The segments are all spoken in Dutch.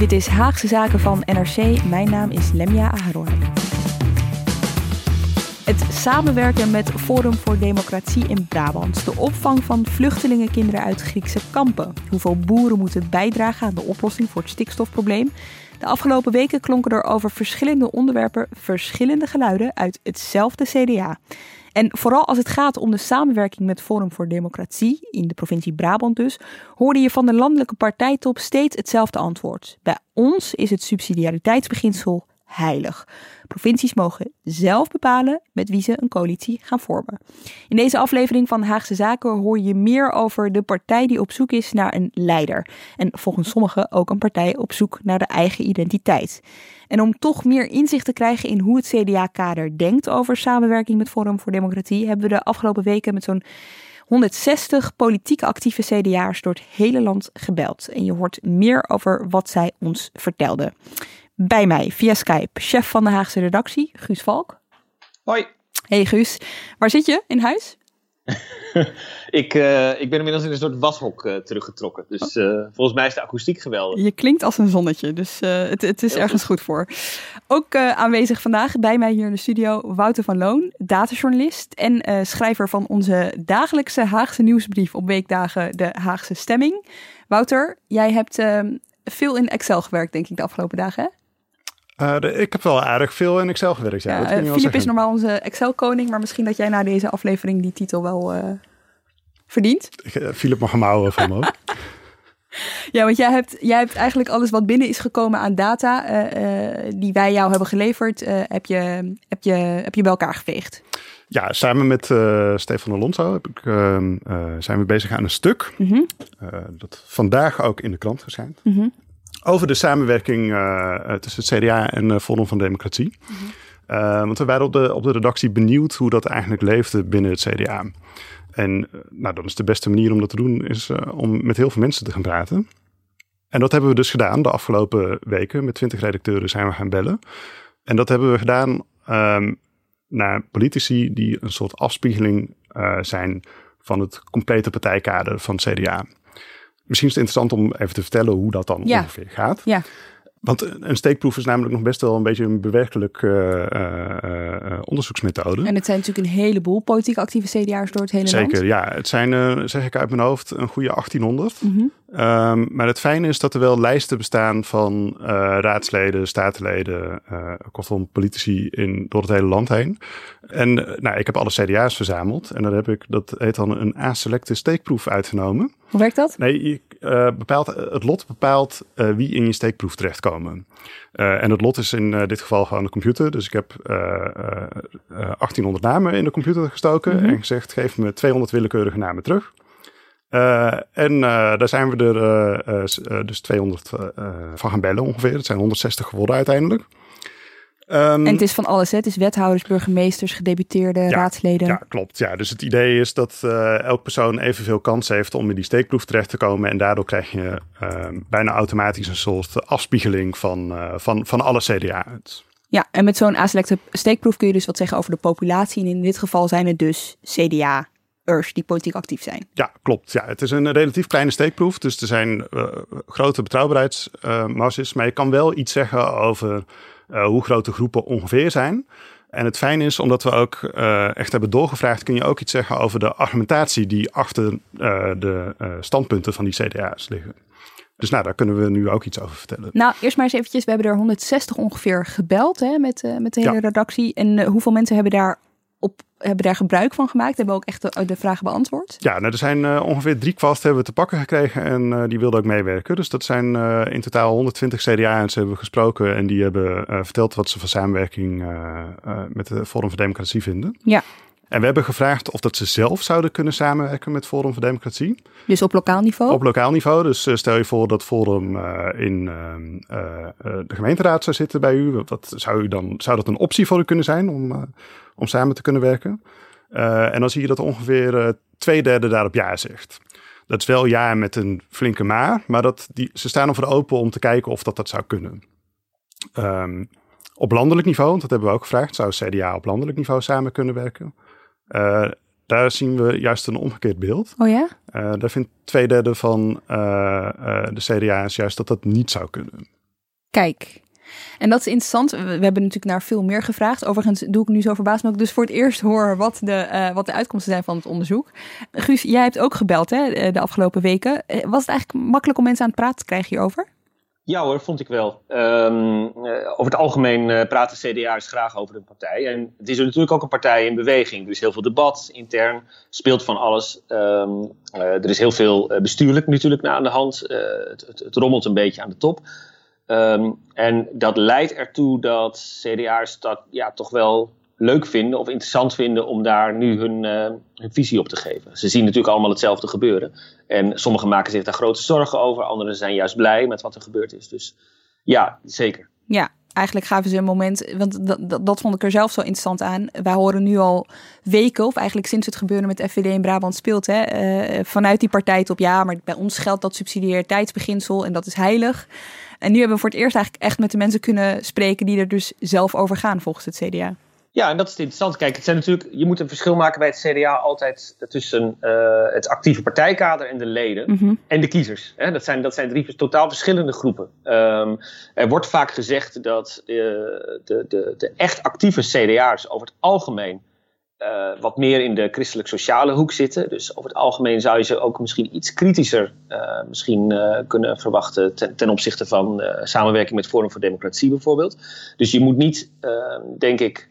Dit is Haagse Zaken van NRC. Mijn naam is Lemja Aharon. Het samenwerken met Forum voor Democratie in Brabant. De opvang van vluchtelingenkinderen uit Griekse kampen. Hoeveel boeren moeten bijdragen aan de oplossing voor het stikstofprobleem. De afgelopen weken klonken er over verschillende onderwerpen verschillende geluiden uit hetzelfde CDA. En vooral als het gaat om de samenwerking met Forum voor Democratie, in de provincie Brabant dus, hoorde je van de landelijke partijtop steeds hetzelfde antwoord. Bij ons is het subsidiariteitsbeginsel heilig. Provincies mogen zelf bepalen met wie ze een coalitie gaan vormen. In deze aflevering van Haagse Zaken hoor je meer over de partij die op zoek is naar een leider. En volgens sommigen ook een partij op zoek naar de eigen identiteit. En om toch meer inzicht te krijgen in hoe het CDA-kader denkt over samenwerking met Forum voor Democratie, hebben we de afgelopen weken met zo'n 160 politiek actieve CDA'ers door het hele land gebeld. En je hoort meer over wat zij ons vertelden. Bij mij via Skype, chef van de Haagse redactie, Guus Valk. Hoi. Hey Guus, waar zit je? In huis? ik, uh, ik ben inmiddels in een soort washok uh, teruggetrokken. Dus uh, volgens mij is de akoestiek geweldig. Je klinkt als een zonnetje, dus het, het, is Heel ergens goed, goed voor. Ook aanwezig vandaag bij mij hier in de studio Wouter van Loon, datajournalist en schrijver van onze dagelijkse Haagse nieuwsbrief op weekdagen De Haagse Stemming. Wouter, jij hebt ehm, veel in Excel gewerkt, denk ik, de afgelopen dagen. Hè? Uh, ik heb wel aardig veel in Excel gewerkt. Ja, ja uh, Filip is normaal onze Excel-koning, maar misschien dat jij na deze aflevering die titel wel uh, verdient. Filip mag hem houden van me. ja, want jij hebt, jij hebt eigenlijk alles wat binnen is gekomen aan data die wij jou hebben geleverd, heb, je, heb, je, heb je bij elkaar geveegd. Ja, samen met Stefan Alonso heb ik, ehm, zijn we bezig aan een stuk. Mm -hmm. dat vandaag ook in de krant verschijnt. Mm -hmm over de samenwerking uh, tussen het CDA en uh, Forum van Democratie. uh, want we waren op de, op de redactie benieuwd hoe dat eigenlijk leefde binnen het CDA. En nou, dan is de beste manier om dat te doen, is om met heel veel mensen te gaan praten. En dat hebben we dus gedaan de afgelopen weken. Met twintig redacteuren zijn we gaan bellen. En dat hebben we gedaan um, naar politici die een soort afspiegeling zijn van het complete partijkader van het CDA. Misschien is het interessant om even te vertellen hoe dat dan ongeveer gaat. Ja. Want een steekproef is namelijk nog best wel een beetje een bewerkelijk uh, uh, onderzoeksmethode. En het zijn natuurlijk een heleboel politiek actieve CDA's door het hele Zeker, land. Zeker, ja. Het zijn, zeg ik uit mijn hoofd, een goede 1800. Mm -hmm. Um, maar het fijne is dat er wel lijsten bestaan van raadsleden, statenleden, kortom politici in, door het hele land heen. En nou, ik heb alle CDA's verzameld en daar heb ik, dat heet dan een aselecte steekproef uitgenomen. Hoe werkt dat? Nee, je, bepaalt, het lot bepaalt wie in je steekproef terechtkomen. Uh, en het lot is in uh, dit geval gewoon de computer. Dus ik heb uh, 1800 namen in de computer gestoken mm -hmm. en gezegd: geef me 200 willekeurige namen terug. En daar zijn we er dus 200 van gaan bellen ongeveer. Het zijn 160 geworden uiteindelijk. Um, en het is van alles, hè? Het is wethouders, burgemeesters, gedeputeerden, ja, raadsleden. Ja, klopt. Ja, dus het idee is dat elk persoon evenveel kans heeft om in die steekproef terecht te komen. En daardoor krijg je uh, bijna automatisch een soort afspiegeling van, van, van alle CDA's. Ja, en met zo'n aselecte steekproef kun je dus wat zeggen over de populatie. En in dit geval zijn het dus CDA die politiek actief zijn. Ja, klopt. Ja, het is een relatief kleine steekproef. Dus er zijn uh, grote betrouwbaarheidsmarges. maar je kan wel iets zeggen over uh, hoe groot de groepen ongeveer zijn. En het fijne is, omdat we ook uh, echt hebben doorgevraagd, kun je ook iets zeggen over de argumentatie die achter uh, de standpunten van die CDA's liggen. Dus nou, daar kunnen we nu ook iets over vertellen. Nou, eerst maar eens eventjes. We hebben er 160 ongeveer gebeld hè, met, met de hele ja. redactie. En hoeveel mensen hebben daar hebben daar gebruik van gemaakt? Hebben ook echt de, de vragen beantwoord? Ja, nou, er zijn uh, ongeveer drie kwast hebben we te pakken gekregen en uh, die wilden ook meewerken. Dus dat zijn uh, in totaal 120 CDA's hebben we gesproken en die hebben verteld wat ze van samenwerking met de Forum voor Democratie vinden. Ja. En we hebben gevraagd of dat ze zelf zouden kunnen samenwerken met Forum voor Democratie. Dus op lokaal niveau? Op lokaal niveau. Dus stel je voor dat Forum in de gemeenteraad zou zitten bij u. Wat zou, u dan, zou dat een optie voor u kunnen zijn om, om samen te kunnen werken? en dan zie je dat ongeveer twee derde daarop ja zegt. Dat is wel ja met een flinke maar, maar dat die, ze staan ervoor open om te kijken of dat, dat zou kunnen. Um, op landelijk niveau, want dat hebben we ook gevraagd, zou CDA op landelijk niveau samen kunnen werken? Uh, daar zien we juist een omgekeerd beeld. Oh ja? Uh, daar vindt twee derde van uh, de CDA's juist dat dat niet zou kunnen. Kijk, en dat is interessant. We hebben natuurlijk naar veel meer gevraagd. Overigens doe ik nu zo verbaasd dat ik dus voor het eerst hoor wat de, uh, wat de uitkomsten zijn van het onderzoek. Guus, jij hebt ook gebeld hè, de afgelopen weken. Was het eigenlijk makkelijk om mensen aan het praten te krijgen hierover? Ja hoor, vond ik wel. Um, over het algemeen praten CDA's graag over de partij. En het is natuurlijk ook een partij in beweging. Er is heel veel debat intern, speelt van alles. Uh, er is heel veel bestuurlijk natuurlijk aan de hand. Het, het, rommelt een beetje aan de top. Um, en dat leidt ertoe dat CDA's dat ja, toch wel leuk vinden of interessant vinden om daar nu hun, uh, hun, visie op te geven. Ze zien natuurlijk allemaal hetzelfde gebeuren. En sommigen maken zich daar grote zorgen over, anderen zijn juist blij met wat er gebeurd is. Dus ja, zeker. Ja, eigenlijk gaven ze een moment, want dat, dat, vond ik er zelf zo interessant aan. Wij horen nu al weken, of eigenlijk sinds het gebeuren met FVD in Brabant speelt, hè, uh, vanuit die partij op ja, maar bij ons geldt dat subsidiariteitsbeginsel en dat is heilig. En nu hebben we voor het eerst eigenlijk echt met de mensen kunnen spreken die er dus zelf over gaan volgens het CDA. Ja, en dat is interessant. Kijk, het zijn natuurlijk, je moet een verschil maken bij het CDA altijd tussen uh, het actieve partijkader en de leden mm -hmm. en de kiezers. Hè? Dat, zijn, dat zijn drie totaal verschillende groepen. Um, er wordt vaak gezegd dat uh, de, de, de echt actieve CDA's over het algemeen uh, wat meer in de christelijk-sociale hoek zitten. Dus over het algemeen zou je ze ook misschien iets kritischer uh, misschien, uh, kunnen verwachten ten, ten opzichte van samenwerking met Forum voor Democratie bijvoorbeeld. Dus je moet niet, denk ik,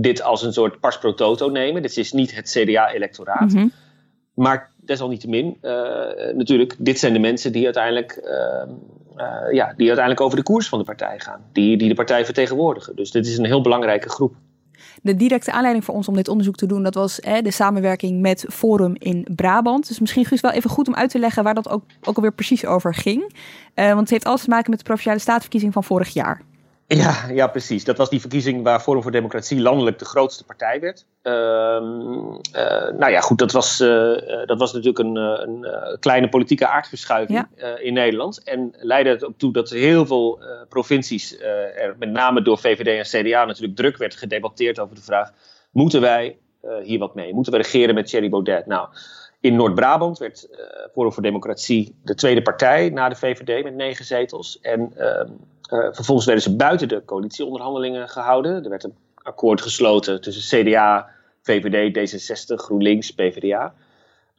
dit als een soort pars pro toto nemen. Dit is niet het CDA-electoraat. Mm -hmm. Maar desalniettemin, natuurlijk, dit zijn de mensen die uiteindelijk, ja, die uiteindelijk over de koers van de partij gaan. Die, die de partij vertegenwoordigen. Dus dit is een heel belangrijke groep. De directe aanleiding voor ons om dit onderzoek te doen, dat was hè, de samenwerking met Forum in Brabant. Dus misschien is wel even goed om uit te leggen waar dat ook, ook alweer precies over ging. Want het heeft alles te maken met de provinciale staatsverkiezing van vorig jaar. Ja, ja, precies. Dat was die verkiezing waar Forum voor Democratie landelijk de grootste partij werd. Uh, uh, nou ja, goed, dat was, uh, dat was natuurlijk een, een kleine politieke aardverschuiving ja. in Nederland. En leidde het ook toe dat heel veel provincies, er met name door VVD en CDA, natuurlijk druk werd gedebatteerd over de vraag: moeten wij hier wat mee? Moeten we regeren met Thierry Baudet? Nou. In Noord-Brabant werd Forum voor Democratie de tweede partij na de VVD met negen zetels. En ehm, vervolgens werden ze buiten de coalitieonderhandelingen gehouden. Er werd een akkoord gesloten tussen CDA, VVD, D66, GroenLinks, PvdA.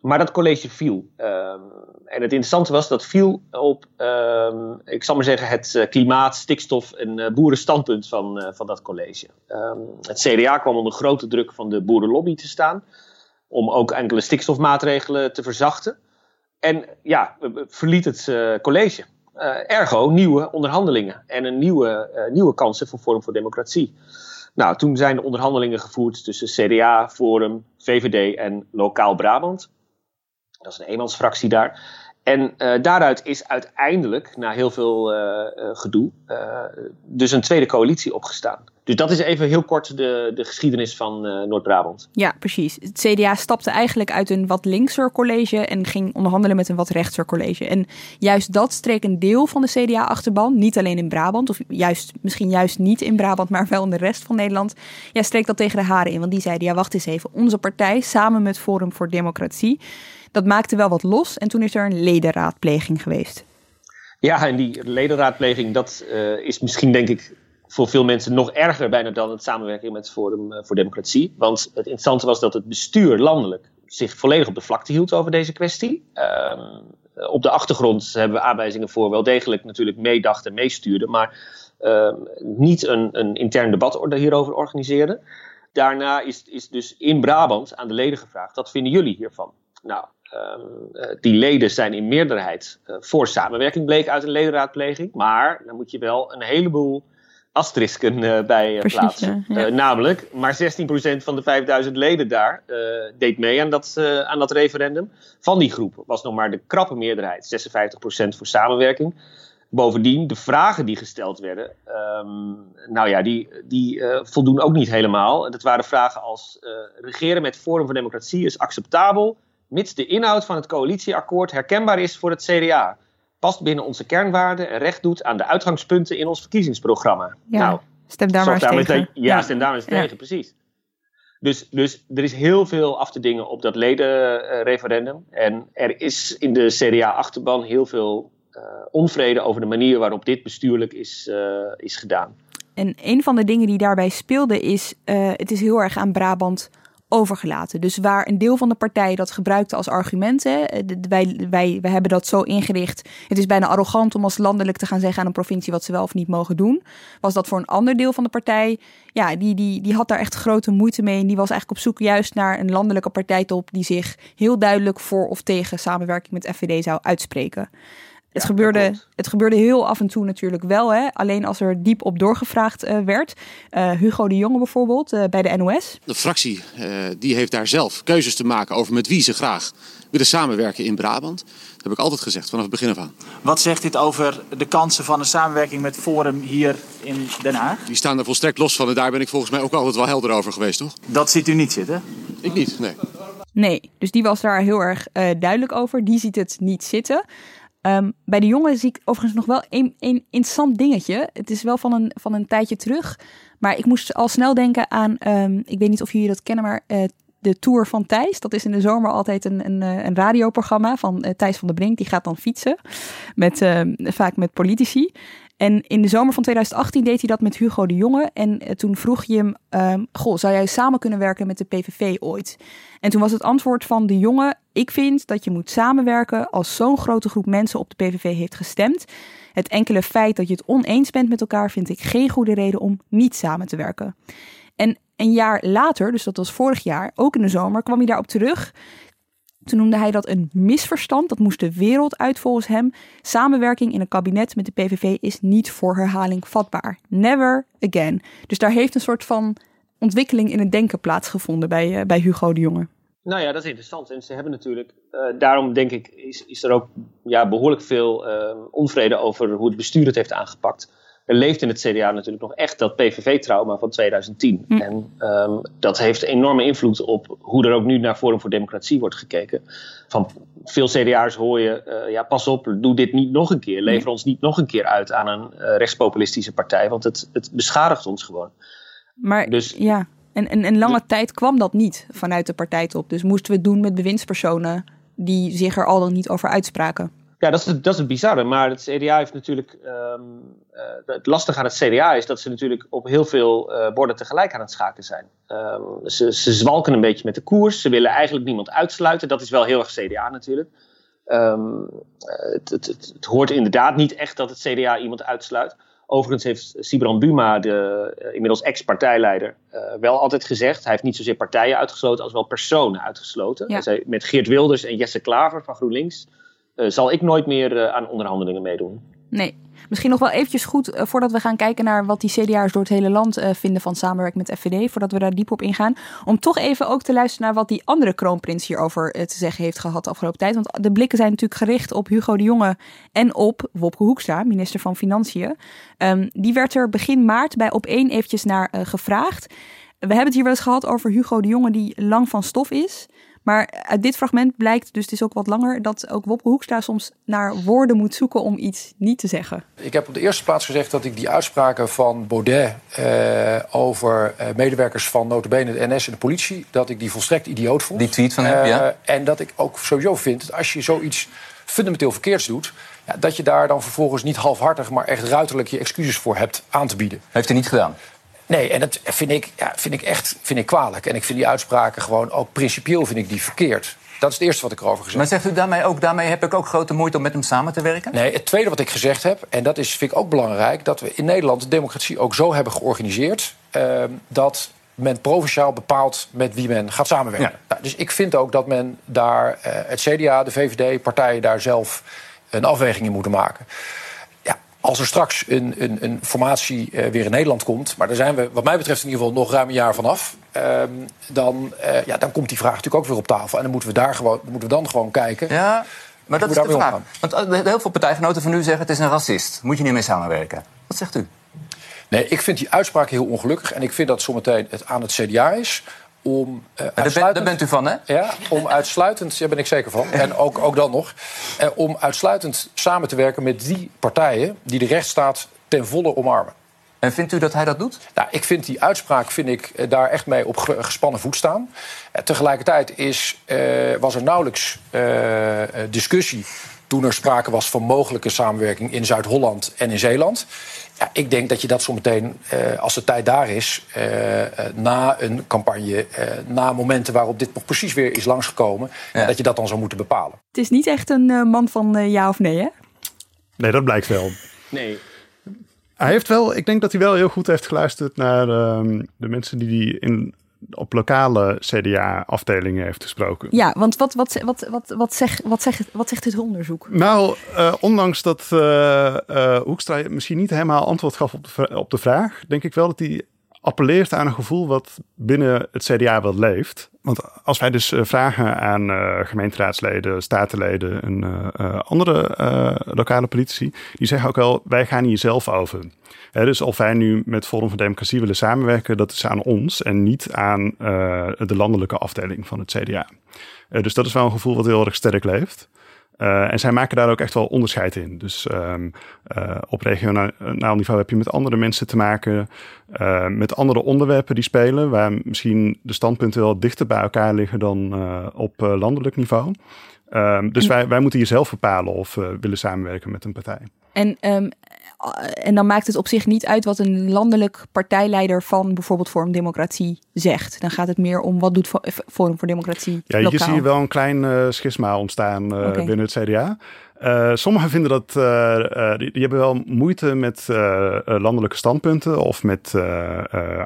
Maar dat college viel. Um, en het interessante was dat viel op, um, ik zal maar zeggen, het uh, klimaat, stikstof en uh, boerenstandpunt van, van dat college. Um, het CDA kwam onder grote druk van de boerenlobby te staan. Om ook enkele stikstofmaatregelen te verzachten. En ja, verliet het college. Uh, ergo nieuwe onderhandelingen en een nieuwe, uh, nieuwe kansen voor Forum voor Democratie. Nou, toen zijn de onderhandelingen gevoerd tussen CDA, Forum, VVD en Lokaal Brabant. Dat is een eenmansfractie daar. En uh, daaruit is uiteindelijk, na heel veel gedoe, dus een tweede coalitie opgestaan. Dus dat is even heel kort de, de geschiedenis van uh, Noord-Brabant. Ja, precies. Het CDA stapte eigenlijk uit een wat linkser college en ging onderhandelen met een wat rechtser college. En juist dat streek een deel van de CDA-achterban, niet alleen in Brabant, of juist, misschien juist niet in Brabant, maar wel in de rest van Nederland. Ja, streek dat tegen de haren in, want die zeiden, ja wacht eens even, onze partij samen met Forum voor Democratie, dat maakte wel wat los en toen is er een ledenraadpleging geweest. Ja, en die ledenraadpleging, dat uh, is misschien denk ik voor veel mensen nog erger bijna dan het samenwerking met Forum voor Democratie. Want het interessante was dat het bestuur landelijk zich volledig op de vlakte hield over deze kwestie. Um, op de achtergrond hebben we aanwijzingen voor wel degelijk natuurlijk meedacht en meestuurde, maar um, niet een, een intern debat hierover organiseerde. Daarna is, is dus in Brabant aan de leden gevraagd: wat vinden jullie hiervan? Nou, um, die leden zijn in meerderheid uh, voor samenwerking, bleek uit een ledenraadpleging. Maar dan moet je wel een heleboel asterisken bij plaatsen. namelijk, maar 16% van de 5000 leden daar deed mee aan dat, aan dat referendum. Van die groep was nog maar de krappe meerderheid, 56% voor samenwerking. Bovendien, de vragen die gesteld werden, um, nou ja, die, die uh, voldoen ook niet helemaal. Dat waren vragen als: uh, regeren met Forum voor Democratie is acceptabel, mits de inhoud van het coalitieakkoord herkenbaar is voor het CDA. Past binnen onze kernwaarden en recht doet aan de uitgangspunten in ons verkiezingsprogramma. Ja, nou, stem daar maar eens tegen. ja, ja, stem daar maar eens ja. tegen, precies. Dus, dus er is heel veel af te dingen op dat ledenreferendum. En er is in de CDA-achterban heel veel uh, onvrede over de manier waarop dit bestuurlijk is, uh, is gedaan. En een van de dingen die daarbij speelde is, uh, het is heel erg aan Brabant overgelaten. Dus waar een deel van de partij dat gebruikte als argument, hè, wij, wij, wij hebben dat zo ingericht, het is bijna arrogant om als landelijk te gaan zeggen aan een provincie wat ze wel of niet mogen doen, was dat voor een ander deel van de partij, ja, die, die, die had daar echt grote moeite mee en die was eigenlijk op zoek juist naar een landelijke partijtop die zich heel duidelijk voor of tegen samenwerking met FVD zou uitspreken. Het, gebeurde, het gebeurde heel af en toe natuurlijk wel. Hè? Alleen als er diep op doorgevraagd uh, werd. Uh, Hugo de Jonge bijvoorbeeld uh, bij de NOS. De fractie die heeft daar zelf keuzes te maken over met wie ze graag willen samenwerken in Brabant. Dat heb ik altijd gezegd vanaf het begin af aan. Wat zegt dit over de kansen van een samenwerking met Forum hier in Den Haag? Die staan er volstrekt los van en daar ben ik volgens mij ook altijd wel helder over geweest, toch? Dat ziet u niet zitten? Ik niet, nee. Nee, dus die was daar heel erg duidelijk over. Die ziet het niet zitten. Um, bij de jongen zie ik overigens nog wel een, een interessant dingetje. Het is wel van een, van een tijdje terug. Maar ik moest al snel denken aan, um, ik weet niet of jullie dat kennen, maar uh, de Tour van Thijs. Dat is in de zomer altijd een, een, eh, een radioprogramma van uh, Thijs van der Brink. Die gaat dan fietsen, met, uh, vaak met politici. En in de zomer van 2018 deed hij dat met Hugo de Jonge. En toen vroeg je hem, goh, zou jij samen kunnen werken met de PVV ooit? En toen was het antwoord van de Jonge, ik vind dat je moet samenwerken als zo'n grote groep mensen op de PVV heeft gestemd. Het enkele feit dat je het oneens bent met elkaar vind ik geen goede reden om niet samen te werken. En een jaar later, dus dat was vorig jaar, ook in de zomer, kwam hij daarop terug. Toen noemde hij dat een misverstand. Dat moest de wereld uit volgens hem. Samenwerking in een kabinet met de PVV is niet voor herhaling vatbaar. Never again. Dus daar heeft een soort van ontwikkeling in het denken plaatsgevonden bij, uh, bij Hugo de Jonge. Nou ja, dat is interessant. En ze hebben natuurlijk, uh, daarom denk ik, is, is er ook ja, behoorlijk veel uh, onvrede over hoe het bestuur het heeft aangepakt er leeft in het CDA natuurlijk nog echt dat PVV-trauma van 2010. Hm. En um, dat heeft enorme invloed op hoe er ook nu naar Forum voor Democratie wordt gekeken. Van veel CDA'ers hoor je, uh, ja pas op, doe dit niet nog een keer. Lever ons niet nog een keer uit aan een uh, rechtspopulistische partij, want het, het beschadigt ons gewoon. Maar dus, ja, en, en, en lange tijd kwam dat niet vanuit de partijtop. Dus moesten we het doen met bewindspersonen die zich er al dan niet over uitspraken. Ja, dat is, het, dat is het bizarre. Maar het CDA heeft natuurlijk. Um, uh, het lastige aan het CDA is dat ze natuurlijk op heel veel uh, borden tegelijk aan het schaken zijn. Um, ze, ze zwalken een beetje met de koers. Ze willen eigenlijk niemand uitsluiten. Dat is wel heel erg CDA natuurlijk. Um, het, het, het, hoort inderdaad niet echt dat het CDA iemand uitsluit. Overigens heeft Sibran Buma, de uh, inmiddels ex-partijleider, wel altijd gezegd: hij heeft niet zozeer partijen uitgesloten als wel personen uitgesloten. Ja. Zei, met Geert Wilders en Jesse Klaver van GroenLinks uh, zal ik nooit meer aan onderhandelingen meedoen. Nee. Misschien nog wel eventjes goed, uh, voordat we gaan kijken naar wat die CDA'ers door het hele land vinden van samenwerking met FVD, voordat we daar diep op ingaan, om toch even ook te luisteren naar wat die andere kroonprins hierover te zeggen heeft gehad de afgelopen tijd. Want de blikken zijn natuurlijk gericht op Hugo de Jonge en op Wopke Hoekstra, minister van Financiën. Um, die werd er begin maart bij op één eventjes naar gevraagd. We hebben het hier wel eens gehad over Hugo de Jonge die lang van stof is. Maar uit dit fragment blijkt, dus het is ook wat langer, dat ook Wopke Hoekstra soms naar woorden moet zoeken om iets niet te zeggen. Ik heb op de eerste plaats gezegd dat ik die uitspraken van Baudet uh, over uh, medewerkers van notabene de NS en de politie, dat ik die volstrekt idioot vond. Die tweet van hem, uh, ja. En dat ik ook sowieso vind dat als je zoiets fundamenteel verkeerds doet, ja, dat je daar dan vervolgens niet halfhartig, maar echt ruiterlijk je excuses voor hebt aan te bieden. Heeft hij niet gedaan? Nee, en dat vind ik, ja, vind ik echt vind ik kwalijk. En ik vind die uitspraken gewoon ook principieel vind ik die verkeerd. Dat is het eerste wat ik erover gezegd heb. Maar zegt u daarmee ook, daarmee heb ik ook grote moeite om met hem samen te werken? Nee, het tweede wat ik gezegd heb, en dat is, vind ik ook belangrijk... dat we in Nederland de democratie ook zo hebben georganiseerd... Uh, dat men provinciaal bepaalt met wie men gaat samenwerken. Ja. Nou, dus ik vind ook dat men daar, uh, het CDA, de VVD, partijen daar zelf een afweging in moeten maken als er straks een, een, een formatie weer in Nederland komt, maar daar zijn we wat mij betreft in ieder geval nog ruim een jaar vanaf, ehm, dan, ja, dan komt die vraag natuurlijk ook weer op tafel. En dan moeten we, daar gewoon, moeten we dan gewoon kijken. Ja. Maar dat is de vraag. Want heel veel partijgenoten van u zeggen het is een racist. Moet je niet mee samenwerken. Wat zegt u? Nee, ik vind die uitspraak heel ongelukkig. En ik vind dat zometeen het aan het CDA is om uh, uitsluitend... Daar bent u van, hè? Ja, om uitsluitend, daar ben ik zeker van. En ook, ook dan nog. Uh, om uitsluitend samen te werken met die partijen die de rechtsstaat ten volle omarmen. En vindt u dat hij dat doet? Nou, ik vind die uitspraak vind ik, uh, daar echt mee op gespannen voet staan. tegelijkertijd is, was er nauwelijks discussie toen er sprake was van mogelijke samenwerking in Zuid-Holland en in Zeeland. Ja, ik denk dat je dat zometeen, uh, als de tijd daar is, uh, uh, na een campagne, na momenten waarop dit nog precies weer is langsgekomen, ja. dat je dat dan zou moeten bepalen. Het is niet echt een man van ja of nee, hè? Nee, dat blijkt wel. Nee. Hij heeft wel, ik denk dat hij wel heel goed heeft geluisterd naar uh, de mensen die hij in op lokale CDA-afdelingen heeft gesproken. Ja, want wat, wat, wat, wat, wat, zegt, wat, zegt, wat zegt dit onderzoek? Nou, uh, ondanks dat uh, uh, Hoekstra misschien niet helemaal antwoord gaf op de, op de vraag, denk ik wel dat hij appelleert aan een gevoel wat binnen het CDA wel leeft. Want als wij dus vragen aan uh, gemeenteraadsleden, statenleden en uh, andere lokale politici, die zeggen ook wel, wij gaan hier zelf over. He, dus of wij nu met Forum voor Democratie willen samenwerken, dat is aan ons en niet aan de landelijke afdeling van het CDA. dus dat is wel een gevoel wat heel erg sterk leeft. Uh, en zij maken daar ook echt wel onderscheid in. Dus um, uh, op regionaal niveau heb je met andere mensen te maken, uh, met andere onderwerpen die spelen, waar misschien de standpunten wel dichter bij elkaar liggen dan op landelijk niveau. Um, dus wij, wij moeten hier zelf bepalen of we willen samenwerken met een partij. En um, en dan maakt het op zich niet uit wat een landelijk partijleider van bijvoorbeeld Forum Democratie zegt. Dan gaat het meer om wat doet Forum voor Democratie. Ja, lokaal. je ziet wel een klein uh, schisma ontstaan uh, okay. binnen het CDA. Uh, sommigen vinden dat, uh, uh, die, hebben wel moeite met landelijke standpunten of met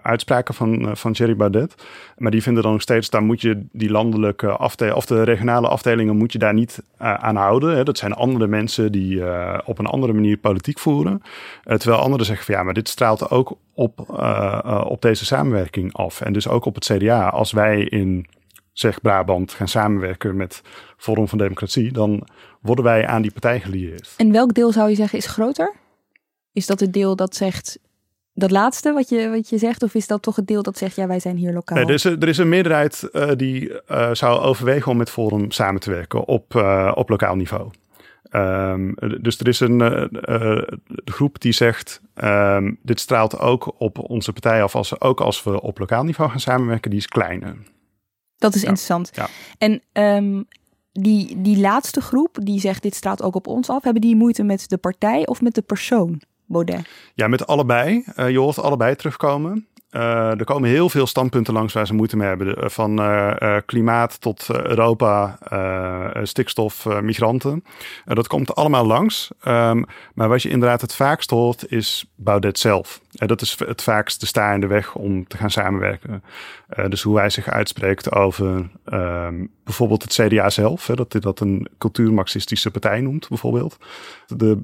uitspraken van, van Jerry Baudet. Maar die vinden dan nog steeds, daar moet je die landelijke afdeling, of de regionale afdelingen moet je daar niet aan houden. Hè. Dat zijn andere mensen die op een andere manier politiek voeren. terwijl anderen zeggen van ja, maar dit straalt ook op, op deze samenwerking af. En dus ook op het CDA. Als wij in zeg Brabant gaan samenwerken met Forum van Democratie, dan worden wij aan die partij gelieerd. En welk deel zou je zeggen is groter? Is dat het deel dat zegt dat laatste wat je, wat je zegt? Of is dat toch het deel dat zegt, ja, wij zijn hier lokaal? Nee, er, is, er is een meerderheid uh, die uh, zou overwegen om met Forum samen te werken op, uh, op lokaal niveau. Um, dus er is een groep die zegt, um, dit straalt ook op onze partij af, als, ook als we op lokaal niveau gaan samenwerken, die is kleiner. Dat is ja. interessant. Ja. En um, die, die laatste groep die zegt dit straalt ook op ons af, hebben die moeite met de partij of met de persoon, Baudet? Ja, met allebei. Uh, je hoort allebei terugkomen. Uh, er komen heel veel standpunten langs waar ze moeite mee hebben. Van uh, uh, klimaat tot Europa, stikstof, migranten. dat komt allemaal langs. Um, maar wat je inderdaad het vaakst hoort is Baudet zelf. dat is het vaakst de sta in de weg om te gaan samenwerken. dus hoe hij zich uitspreekt over um, bijvoorbeeld het CDA zelf. Dat hij dat een cultuurmarxistische partij noemt bijvoorbeeld. De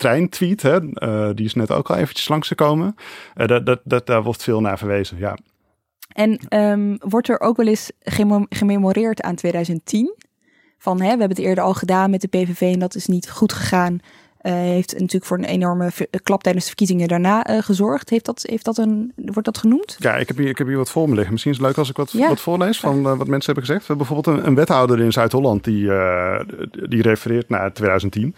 treintweet, hè, uh, die is net ook al eventjes langsgekomen. Uh, dat, dat, dat, daar wordt veel naar verwezen, ja. En um, wordt er ook wel eens gememoreerd aan 2010? Van, hè, we hebben het eerder al gedaan met de PVV en dat is niet goed gegaan. Uh, heeft natuurlijk voor een enorme klap tijdens de verkiezingen daarna uh, gezorgd. Heeft dat, heeft dat een, wordt dat genoemd? Ja, ik heb hier, ik heb hier wat voor me liggen. Misschien is het leuk als ik wat, ja. wat voorlees van uh, wat mensen hebben gezegd. We hebben bijvoorbeeld een, een wethouder in Zuid-Holland die, die refereert naar 2010.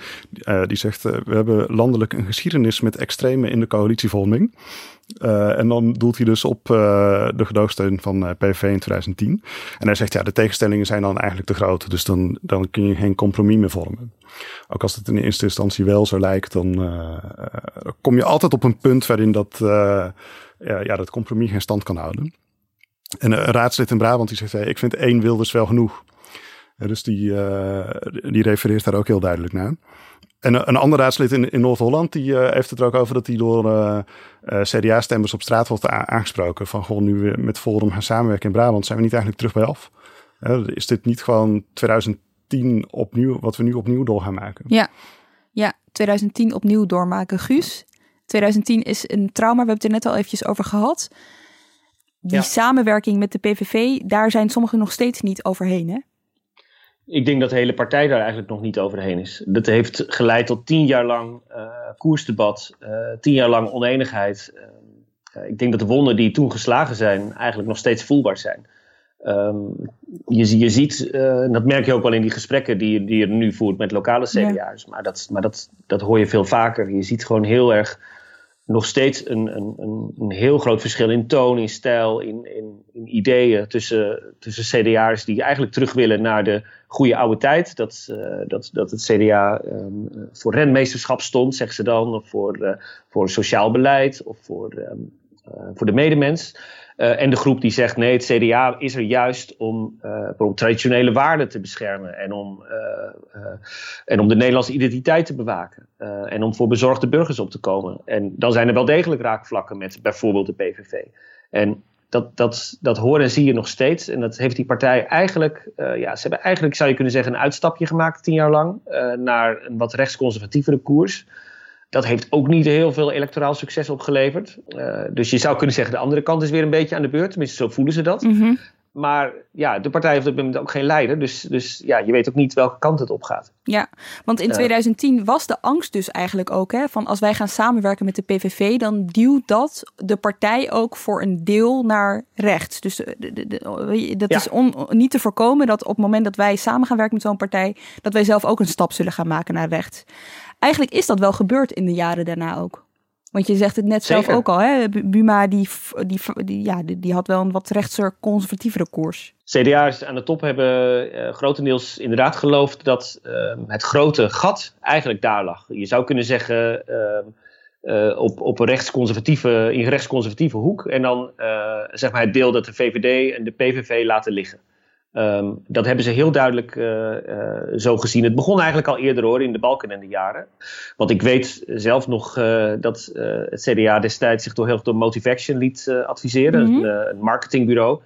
die zegt, we hebben landelijk een geschiedenis met extreme in de coalitievorming. Uh, en dan doelt hij dus op uh, de gedoogsteun van uh, PVV in 2010. En hij zegt, ja, de tegenstellingen zijn dan eigenlijk te groot. Dus dan, dan kun je geen compromis meer vormen. Ook als het in eerste instantie wel zo lijkt, dan kom je altijd op een punt waarin dat, ja, dat compromis geen stand kan houden. En een raadslid in Brabant die zegt, hey, ik vind één Wilders wel genoeg. dus die, die refereert daar ook heel duidelijk naar. En een ander raadslid in, in Noord-Holland die uh, heeft het er ook over dat hij door uh, uh, CDA-stemmers op straat wordt aangesproken. Van gewoon nu we met Forum gaan samenwerken in Brabant, zijn we niet eigenlijk terug bij af. is dit niet gewoon 2010 opnieuw, wat we nu opnieuw door gaan maken? Ja, ja 2010 opnieuw doormaken. Guus, 2010 is een trauma, we hebben het er net al eventjes over gehad. Die samenwerking met de PVV, daar zijn sommigen nog steeds niet overheen, hè? Ik denk dat de hele partij daar eigenlijk nog niet overheen is. Dat heeft geleid tot tien jaar lang uh, koersdebat, uh, tien jaar lang oneenigheid. Uh, ik denk dat de wonden die toen geslagen zijn eigenlijk nog steeds voelbaar zijn. Um, je, je, ziet, dat merk je ook wel in die gesprekken die, die je nu voert met lokale CDA's, maar, dat, maar dat, dat hoor je veel vaker. Je ziet gewoon heel erg nog steeds een, een, een, heel groot verschil in toon, in stijl, in, in, ideeën tussen, tussen CDA's die eigenlijk terug willen naar de goede oude tijd. Dat, uh, dat, dat het CDA ehm, voor renmeesterschap stond, zeggen ze dan, of voor, uh, voor sociaal beleid of voor, um, uh, voor de medemens. Uh, en de groep die zegt nee, het CDA is er juist om, uh, om traditionele waarden te beschermen en om, uh, en om de Nederlandse identiteit te bewaken. en om voor bezorgde burgers op te komen. En dan zijn er wel degelijk raakvlakken met bijvoorbeeld de PVV. En dat, dat, dat horen en zie je nog steeds. En dat heeft die partij eigenlijk, ja, ze hebben eigenlijk, zou je kunnen zeggen, een uitstapje gemaakt tien jaar lang naar een wat rechtsconservatievere koers. Dat heeft ook niet heel veel electoraal succes opgeleverd. Uh, dus je zou kunnen zeggen, de andere kant is weer een beetje aan de beurt. Tenminste, zo voelen ze dat. -hmm. Maar ja, de partij heeft op dit moment ook geen leider. Dus, dus ja, je weet ook niet welke kant het op gaat. Ja, want in 2010 uh, was de angst dus eigenlijk ook... Hè, van als wij gaan samenwerken met de PVV... dan duwt dat de partij ook voor een deel naar rechts. Dus de, de, de, dat ja. is on, niet te voorkomen dat op het moment dat wij samen gaan werken met zo'n partij... dat wij zelf ook een stap zullen gaan maken naar rechts eigenlijk is dat wel gebeurd in de jaren daarna ook. Want je zegt het net Zeker. zelf ook al, hè? Buma die, die, die, ja, die, die, had wel een wat rechtser conservatievere koers. CDA's aan de top hebben uh, grotendeels inderdaad geloofd dat uh, het grote gat eigenlijk daar lag. Je zou kunnen zeggen uh, op, op een rechtsconservatieve, in een rechtsconservatieve hoek. En dan zeg maar het deel dat de VVD en de PVV laten liggen. Um, dat hebben ze heel duidelijk uh, uh, zo gezien. Het begon eigenlijk al eerder hoor, in de Balkenende jaren. Want ik weet zelf nog uh, dat het CDA destijds zich door heel veel Motivaction liet adviseren, mm -hmm. een, een, marketingbureau.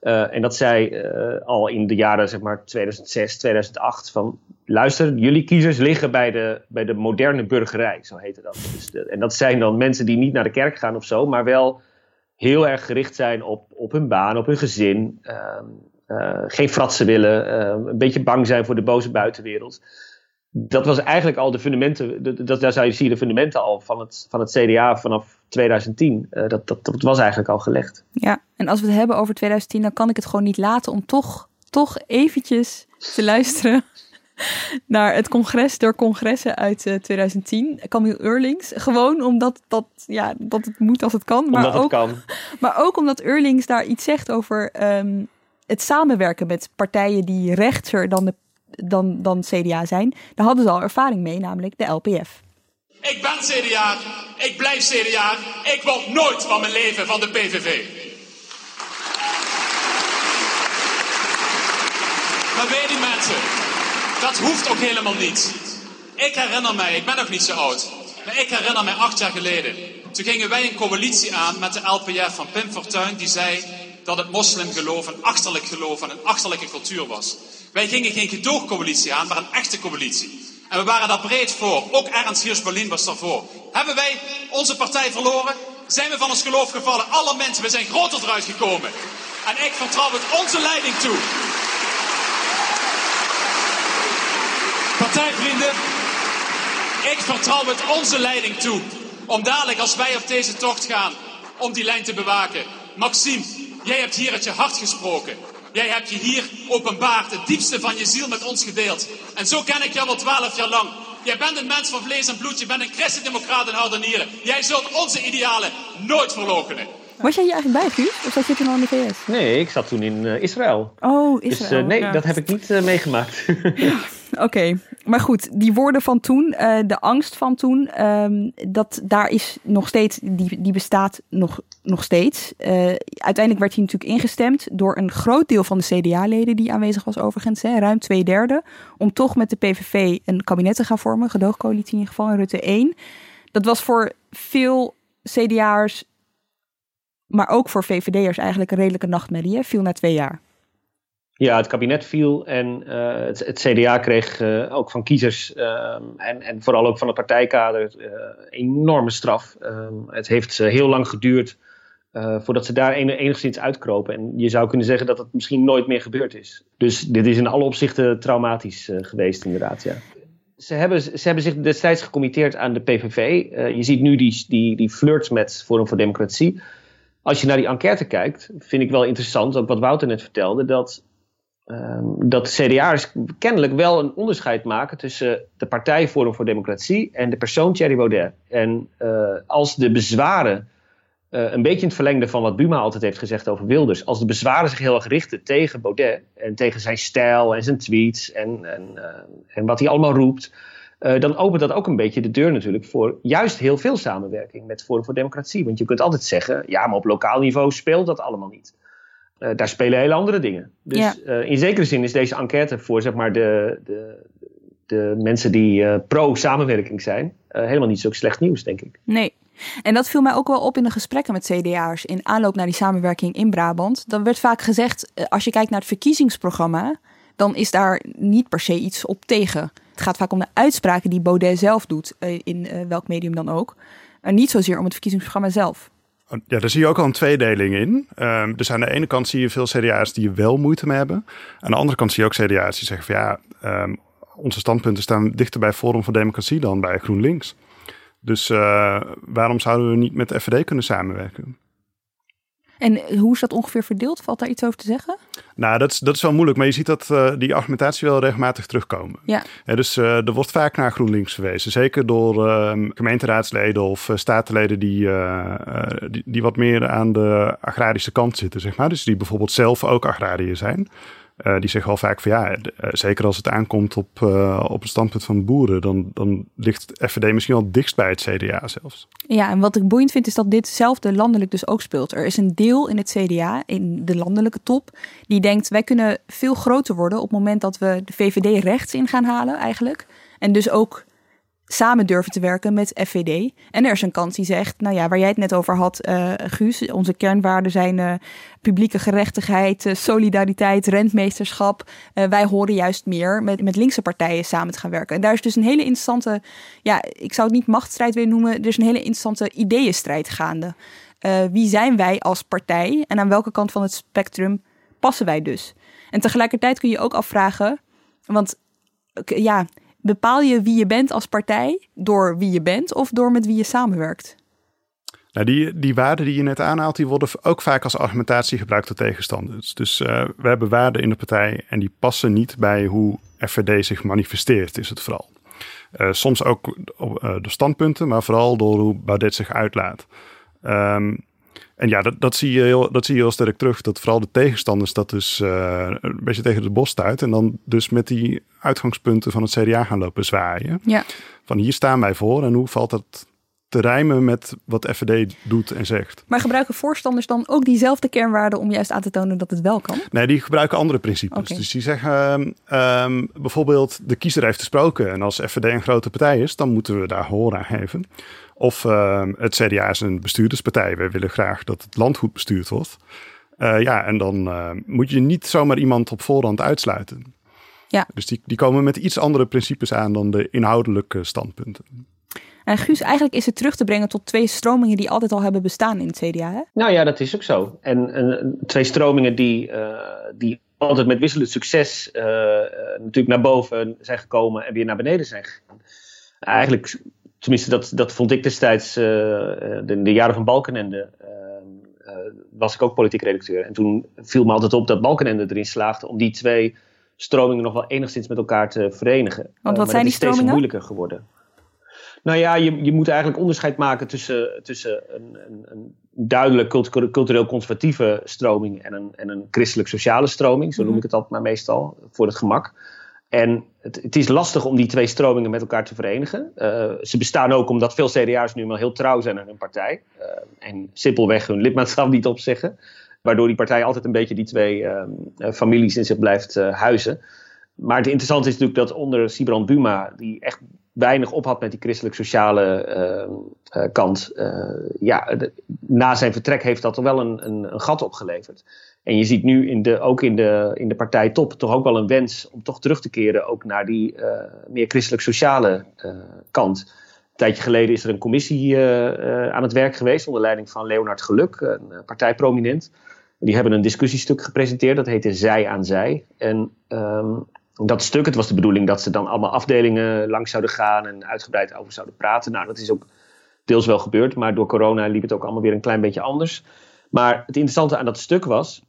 en dat zij al in de jaren zeg maar 2006, 2008 van luister, jullie kiezers liggen bij de, bij de moderne burgerij, zo heette dat. Dus de, en dat zijn dan mensen die niet naar de kerk gaan of zo, maar wel heel erg gericht zijn op, op hun baan, op hun gezin. Um, uh, geen fratsen willen, uh, een beetje bang zijn voor de boze buitenwereld. Dat was eigenlijk al de fundamenten, dat, daar zou je zien de fundamenten al van het, van het CDA vanaf 2010. Uh, dat, dat, dat was eigenlijk al gelegd. Ja, en als we het hebben over 2010, dan kan ik het gewoon niet laten om toch, toch eventjes te luisteren naar het congres door congressen uit uh, 2010. Camille Eurlings. Gewoon omdat dat, ja, dat het moet als het kan. Maar omdat ook, het kan. Maar ook omdat Eurlings daar iets zegt over um, het samenwerken met partijen die rechtser dan, de, dan, dan CDA zijn, daar hadden ze al ervaring mee, namelijk de LPF. Ik ben CDA, ik blijf CDA, ik word nooit van mijn leven van de PVV. Maar weet die mensen, dat hoeft ook helemaal niet. Ik herinner mij, ik ben nog niet zo oud, maar ik herinner mij acht jaar geleden. Toen gingen wij een coalitie aan met de LPF van Pim Fortuyn, die zei dat het moslimgeloof een achterlijk geloof en een achterlijke cultuur was. Wij gingen geen gedoogcoalitie aan, maar een echte coalitie. En we waren daar breed voor. Ook Ernst Hiers-Berlin was daarvoor. Hebben wij onze partij verloren? Zijn we van ons geloof gevallen? Alle mensen, we zijn groter eruit gekomen. En ik vertrouw het onze leiding toe. Partijvrienden, ik vertrouw het onze leiding toe. Om dadelijk, als wij op deze tocht gaan, om die lijn te bewaken. Maxime, Jij hebt hier uit je hart gesproken. Jij hebt je hier openbaard, het diepste van je ziel met ons gedeeld. En zo ken ik jou al twaalf jaar lang. Jij bent een mens van vlees en bloed, je bent een christendemocraat en harde nieren. Jij zult onze idealen nooit verloochenen. Was jij hier eigenlijk bij, Guus? Of zat je toen al in de VS? Nee, ik zat toen in uh, Israël. Oh, Israël. Dus uh, nee, ja. dat heb ik niet uh, meegemaakt. ja, Oké, okay. Maar goed, die woorden van toen, de angst van toen, um, dat daar is nog steeds, die, die bestaat nog, nog steeds. uiteindelijk werd hij natuurlijk ingestemd door een groot deel van de CDA-leden die aanwezig was overigens, hè, ruim twee derde, om toch met de PVV een kabinet te gaan vormen, gedoogcoalitie in ieder geval, in Rutte 1. Dat was voor veel CDA'ers maar ook voor VVD'ers eigenlijk een redelijke nachtmerrie. Viel na twee jaar. Ja, het kabinet viel en uh, het, CDA kreeg uh, ook van kiezers uh, en, en vooral ook van het partijkader enorme straf. Ehm, het heeft heel lang geduurd voordat ze daar enigszins uitkropen. En je zou kunnen zeggen dat het misschien nooit meer gebeurd is. Dus dit is in alle opzichten traumatisch geweest, inderdaad. Ja. Ze, hebben, ze hebben zich destijds gecommitteerd aan de PVV. je ziet nu die, die, die flirts met Forum voor Democratie. Als je naar die enquête kijkt, vind ik wel interessant, ook wat Wouter net vertelde, dat Ehm, dat de CDA'ers kennelijk wel een onderscheid maken tussen de Partij Forum voor Democratie en de persoon Thierry Baudet. En uh, als de bezwaren, uh, een beetje in het verlengde van wat Buma altijd heeft gezegd over Wilders, als de bezwaren zich heel erg richten tegen Baudet en tegen zijn stijl en zijn tweets en, en, uh, en wat hij allemaal roept, dan opent dat ook een beetje de deur natuurlijk voor juist heel veel samenwerking met Forum voor Democratie. Want je kunt altijd zeggen, ja, maar op lokaal niveau speelt dat allemaal niet. Uh, daar spelen hele andere dingen. Dus ja. uh, in zekere zin is deze enquête voor zeg maar, de, de, de mensen die uh, pro-samenwerking zijn, helemaal niet zo slecht nieuws, denk ik. Nee. En dat viel mij ook wel op in de gesprekken met CDA'ers in aanloop naar die samenwerking in Brabant. Dan werd vaak gezegd, als je kijkt naar het verkiezingsprogramma, dan is daar niet per se iets op tegen. Het gaat vaak om de uitspraken die Baudet zelf doet, in welk medium dan ook. En niet zozeer om het verkiezingsprogramma zelf. Ja, daar zie je ook al een tweedeling in. Um, dus aan de ene kant zie je veel CDA's die wel moeite mee hebben. Aan de andere kant zie je ook CDA's die zeggen van ja, um, onze standpunten staan dichter bij Forum voor Democratie dan bij GroenLinks. Dus uh, waarom zouden we niet met de FVD kunnen samenwerken? En hoe is dat ongeveer verdeeld? Valt daar iets over te zeggen? Nou, dat is, dat is wel moeilijk. Maar je ziet dat uh, die argumentatie wel regelmatig terugkomen. Ja. ja dus uh, er wordt vaak naar GroenLinks verwezen. Zeker door uh, gemeenteraadsleden of statenleden die, die, die, wat meer aan de agrarische kant zitten, zeg maar. Dus die bijvoorbeeld zelf ook agrariër zijn. Uh, die zeggen al vaak van ja, uh, zeker als het aankomt op, uh, op het standpunt van boeren, dan, dan ligt FVD misschien wel dichtst bij het CDA zelfs. Ja, en wat ik boeiend vind is dat ditzelfde landelijk dus ook speelt. Er is een deel in het CDA, in de landelijke top, die denkt wij kunnen veel groter worden op het moment dat we de VVD rechts in gaan halen eigenlijk. En dus ook samen durven te werken met FVD. En er is een kant die zegt, nou ja, waar jij het net over had, uh, Guus, onze kernwaarden zijn uh, publieke gerechtigheid, uh, solidariteit, rentmeesterschap. wij horen juist meer met, met linkse partijen samen te gaan werken. En daar is dus een hele interessante, ja, ik zou het niet machtsstrijd willen noemen, er is een hele interessante ideeënstrijd gaande. wie zijn wij als partij en aan welke kant van het spectrum passen wij dus? En tegelijkertijd kun je ook afvragen, want ja, bepaal je wie je bent als partij door wie je bent of door met wie je samenwerkt? Nou, die, die waarden die je net aanhaalt, die worden ook vaak als argumentatie gebruikt door tegenstanders. Dus uh, we hebben waarden in de partij en die passen niet bij hoe FVD zich manifesteert, is het vooral. Uh, soms ook uh, de standpunten, maar vooral door hoe Baudet zich uitlaat. Um, en ja, dat, dat, zie je heel, dat zie je heel sterk terug. Dat vooral de tegenstanders dat dus uh, een beetje tegen de bos stuit. En dan dus met die uitgangspunten van het CDA gaan lopen zwaaien. Ja. Van hier staan wij voor en hoe valt dat te rijmen met wat FVD doet en zegt. Maar gebruiken voorstanders dan ook diezelfde kernwaarden om juist aan te tonen dat het wel kan? Nee, die gebruiken andere principes. Okay. Dus die zeggen um, bijvoorbeeld de kiezer heeft gesproken en als FVD een grote partij is, dan moeten we daar hoor aan geven. Of uh, het CDA is een bestuurderspartij. Wij willen graag dat het land goed bestuurd wordt. Uh, ja, en dan uh, moet je niet zomaar iemand op voorhand uitsluiten. Ja. Dus die, die komen met iets andere principes aan dan de inhoudelijke standpunten. En Guus, eigenlijk is het terug te brengen tot twee stromingen die altijd al hebben bestaan in het CDA. Hè? Nou ja, dat is ook zo. En, en twee stromingen die, uh, die altijd met wisselend succes natuurlijk naar boven zijn gekomen en weer naar beneden zijn gegaan. Eigenlijk tenminste, dat, dat vond ik destijds, uh, de, de, jaren van Balkenende, uh, was ik ook politiek redacteur. En toen viel me altijd op dat Balkenende erin slaagde om die twee stromingen nog wel enigszins met elkaar te verenigen. Want wat zijn die stromingen? steeds moeilijker geworden. Nou ja, je, je moet eigenlijk onderscheid maken tussen, tussen een, een, een duidelijk cultureel conservatieve stroming en een, en een christelijk-sociale stroming. Zo noem ik het altijd maar meestal, voor het gemak. En het, het, is lastig om die twee stromingen met elkaar te verenigen. Uh, ze bestaan ook omdat veel CDA's nu wel heel trouw zijn aan hun partij. Uh, en simpelweg hun lidmaatschap niet opzeggen. Waardoor die partij altijd een beetje die twee uh, families in zich blijft huizen. Maar het interessante is natuurlijk dat onder Sibrand Buma, die echt weinig op had met die christelijk-sociale kant, ja, na zijn vertrek heeft dat er wel een, een, een, gat opgeleverd. En je ziet nu in de, ook in de, in de partijtop toch ook wel een wens om toch terug te keren ook naar die meer christelijk-sociale kant. Een tijdje geleden is er een commissie aan het werk geweest onder leiding van Leonard Geluk, een partijprominent. Die hebben een discussiestuk gepresenteerd, dat heette Zij aan Zij. En ehm, dat stuk, het was de bedoeling dat ze dan allemaal afdelingen langs zouden gaan en uitgebreid over zouden praten. Nou, dat is ook deels wel gebeurd, maar door corona liep het ook allemaal weer een klein beetje anders. Maar het interessante aan dat stuk was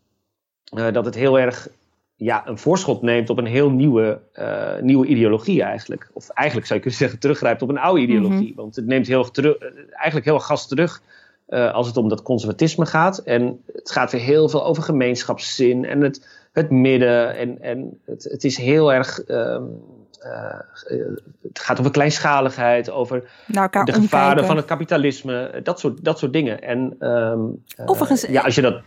uh, dat het heel erg ja, een voorschot neemt op een heel nieuwe, uh, nieuwe ideologie eigenlijk. Of eigenlijk zou je kunnen zeggen, teruggrijpt op een oude ideologie. Mhm. Want het neemt heel terug, eigenlijk heel gas terug uh, als het om dat conservatisme gaat. En het gaat weer heel veel over gemeenschapszin en het, het midden. En, en het, het is heel erg. Um, uh, het gaat over kleinschaligheid, over de gevaren van het kapitalisme, dat soort, dat soort dingen. En, um, Overigens, ja, als je dat.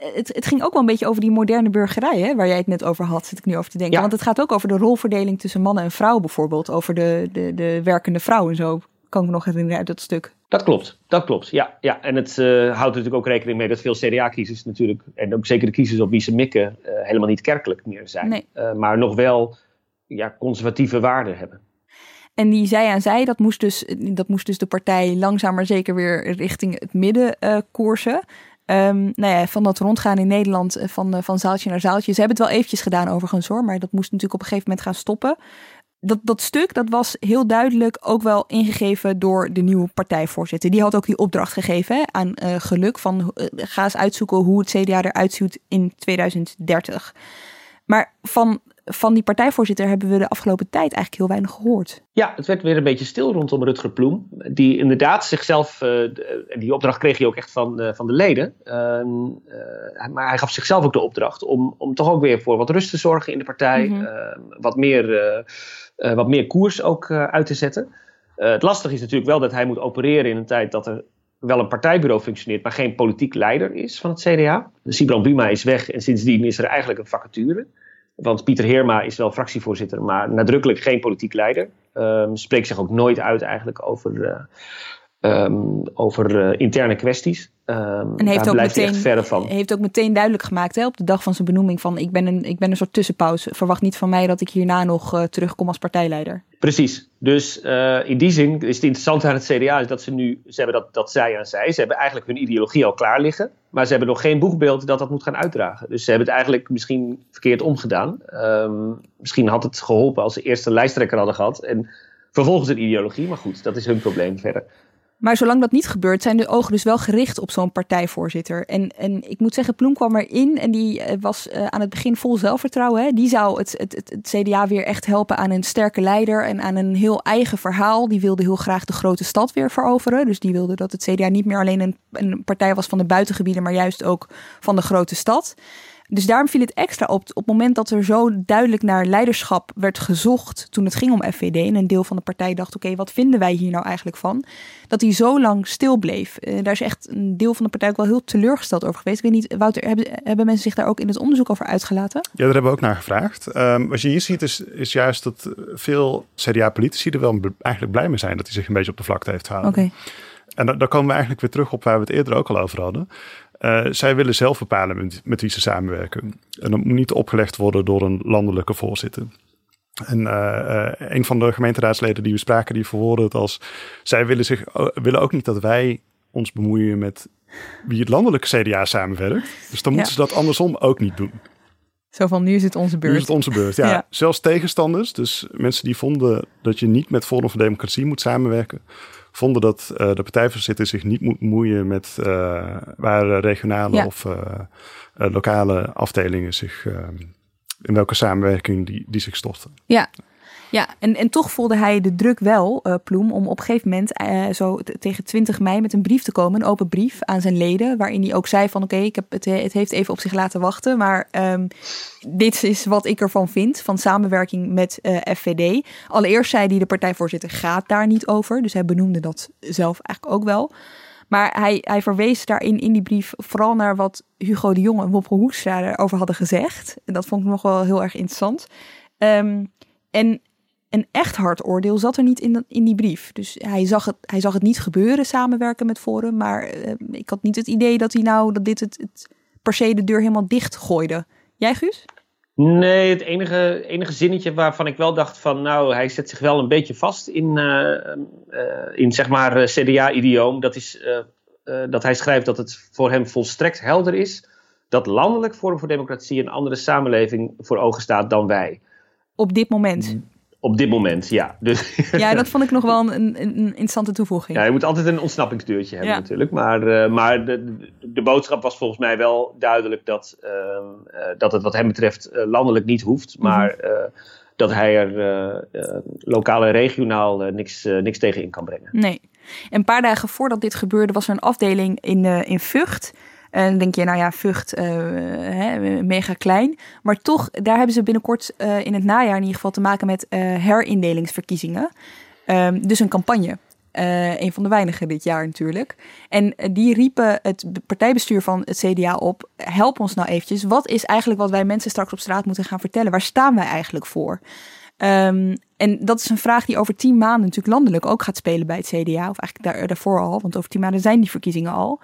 Het, het, ging ook wel een beetje over die moderne burgerij, hè, waar jij het net over had, zit ik nu over te denken. Want het gaat ook over de rolverdeling tussen mannen en vrouwen bijvoorbeeld, over de, de, de werkende vrouw en zo kan ik me nog herinneren uit dat stuk. Dat klopt, dat klopt. Ja, ja. en het uh, houdt natuurlijk ook rekening mee dat veel CDA-kiezers natuurlijk, en ook zeker de kiezers op wie ze mikken, uh, helemaal niet kerkelijk meer zijn. Nee. Uh, maar nog wel ja, conservatieve waarden hebben. En die zij aan zij, dat moest dus, dat moest dus de partij langzaam maar zeker weer richting het midden koersen. Um, nou ja, van dat rondgaan in Nederland van, van zaaltje naar zaaltje. Ze hebben het wel eventjes gedaan overigens hoor, maar dat moest natuurlijk op een gegeven moment gaan stoppen dat, dat stuk dat was heel duidelijk ook wel ingegeven door de nieuwe partijvoorzitter. Die had ook die opdracht gegeven hè, aan uh, Geluk van ga eens uitzoeken hoe het CDA eruit ziet in 2030. Maar van, van die partijvoorzitter hebben we de afgelopen tijd eigenlijk heel weinig gehoord. Ja, het werd weer een beetje stil rondom Rutger Ploem. Die inderdaad zichzelf, uh, die opdracht kreeg hij ook echt van, van de leden. Ehm, maar hij gaf zichzelf ook de opdracht om, om toch ook weer voor wat rust te zorgen in de partij. Mm -hmm. wat meer wat meer koers ook uit te zetten. Het lastige is natuurlijk wel dat hij moet opereren in een tijd dat er wel een partijbureau functioneert, maar geen politiek leider is van het CDA. Sibran Buma is weg en sindsdien is er eigenlijk een vacature. Want Pieter Heerma is wel fractievoorzitter, maar nadrukkelijk geen politiek leider. Um, spreekt zich ook nooit uit eigenlijk over, um, over interne kwesties. Um, en heeft ook, meteen, van. heeft ook meteen duidelijk gemaakt hè, op de dag van zijn benoeming van ik ben, een, ik ben een soort tussenpauze. Verwacht niet van mij dat ik hierna nog uh, terugkom als partijleider. Precies. Dus uh, in die zin is het interessante aan het CDA is dat ze nu, ze hebben dat, dat zij aan zij. Ze hebben eigenlijk hun ideologie al klaar liggen. Maar ze hebben nog geen boegbeeld dat dat moet gaan uitdragen. Dus ze hebben het eigenlijk misschien verkeerd omgedaan. Um, misschien had het geholpen als ze eerst een lijsttrekker hadden gehad. En vervolgens een ideologie. Maar goed, dat is hun probleem verder. Maar zolang dat niet gebeurt, zijn de ogen dus wel gericht op zo'n partijvoorzitter. En, en ik moet zeggen, Ploem kwam erin en die eh, was uh, aan het begin vol zelfvertrouwen. Hè. Die zou het, het, het, het, CDA weer echt helpen aan een sterke leider en aan een heel eigen verhaal. Die wilde heel graag de grote stad weer veroveren. Dus die wilde dat het CDA niet meer alleen een, een partij was van de buitengebieden, maar juist ook van de grote stad. Dus daarom viel het extra op. Op het moment dat er zo duidelijk naar leiderschap werd gezocht. toen het ging om FVD. en een deel van de partij dacht: oké, wat vinden wij hier nou eigenlijk van? Dat hij zo lang stil bleef. Uh, daar is echt een deel van de partij ook wel heel teleurgesteld over geweest. Ik weet niet, Wouter, hebben, hebben mensen zich daar ook in het onderzoek over uitgelaten? Ja, daar hebben we ook naar gevraagd. Um, wat je hier ziet, is, is juist dat veel CDA-politici er wel eigenlijk blij mee zijn dat hij zich een beetje op de vlakte heeft gehouden. Oké. En dan komen we eigenlijk weer terug op waar we het eerder ook al over hadden. Uh, zij willen zelf bepalen met, met, wie ze samenwerken. En dat moet niet opgelegd worden door een landelijke voorzitter. En uh, uh, een van de gemeenteraadsleden die we spraken, die verwoordde het als... zij willen, zich, willen ook niet dat wij ons bemoeien met wie het landelijke CDA samenwerkt. Dus dan moeten ze dat andersom ook niet doen. Zo van, nu is het onze beurt. Nu is het onze beurt, ja. ja. Zelfs tegenstanders, dus mensen die vonden dat je niet met Forum voor Democratie moet samenwerken vonden dat uh, de partijvoorzitter zich niet moet moeien met uh, waar regionale ja. of uh, lokale afdelingen zich, in welke samenwerking die, die zich storten. Ja, ja, en, en toch voelde hij de druk wel, uh, Ploem, om op een gegeven moment uh, zo tegen 20 mei met een brief te komen, een open brief aan zijn leden, waarin hij ook zei van oké, okay, het, het heeft even op zich laten wachten, maar um, dit is wat ik ervan vind, van samenwerking met FVD. Allereerst zei hij de partijvoorzitter gaat daar niet over, dus hij benoemde dat zelf eigenlijk ook wel. Maar hij, hij verwees daarin in die brief vooral naar wat Hugo de Jonge en Wopke Hoekstra erover hadden gezegd. En dat vond ik nog wel heel erg interessant. Um, en een echt hard oordeel zat er niet in, in die brief. Dus hij zag, het, hij zag het niet gebeuren, samenwerken met Forum. Maar uh, ik had niet het idee dat hij nou dat dit het, het per se de deur helemaal dicht gooide. Jij, Guus? Nee, het enige, enige zinnetje waarvan ik wel dacht van, nou, hij zet zich wel een beetje vast in, uh, uh, in zeg maar, CDA-idioom. Dat is dat hij schrijft dat het voor hem volstrekt helder is dat landelijk Forum voor Democratie een andere samenleving voor ogen staat dan wij. Op dit moment? Op dit moment, ja. Dus ja, dat vond ik nog wel een, een, interessante toevoeging. Ja, je moet altijd een ontsnappingsdeurtje hebben natuurlijk. Maar, uh, maar de, de, boodschap was volgens mij wel duidelijk dat, uh, uh, dat het wat hem betreft landelijk niet hoeft. Mhm. Maar dat hij er lokaal en regionaal niks, niks tegen in kan brengen. Nee. Een paar dagen voordat dit gebeurde was er een afdeling in, in Vught en dan denk je, nou ja, Vught, uh, hè, mega klein. Maar toch, daar hebben ze binnenkort uh, in het najaar in ieder geval te maken met uh, herindelingsverkiezingen. Um, dus een campagne. een van de weinigen dit jaar natuurlijk. En die riepen het partijbestuur van het CDA op: help ons nou eventjes. Wat is eigenlijk wat wij mensen straks op straat moeten gaan vertellen? Waar staan wij eigenlijk voor? Um, en dat is een vraag die over tien maanden natuurlijk landelijk ook gaat spelen bij het CDA. Of eigenlijk daar, daarvoor al, want over tien maanden zijn die verkiezingen al.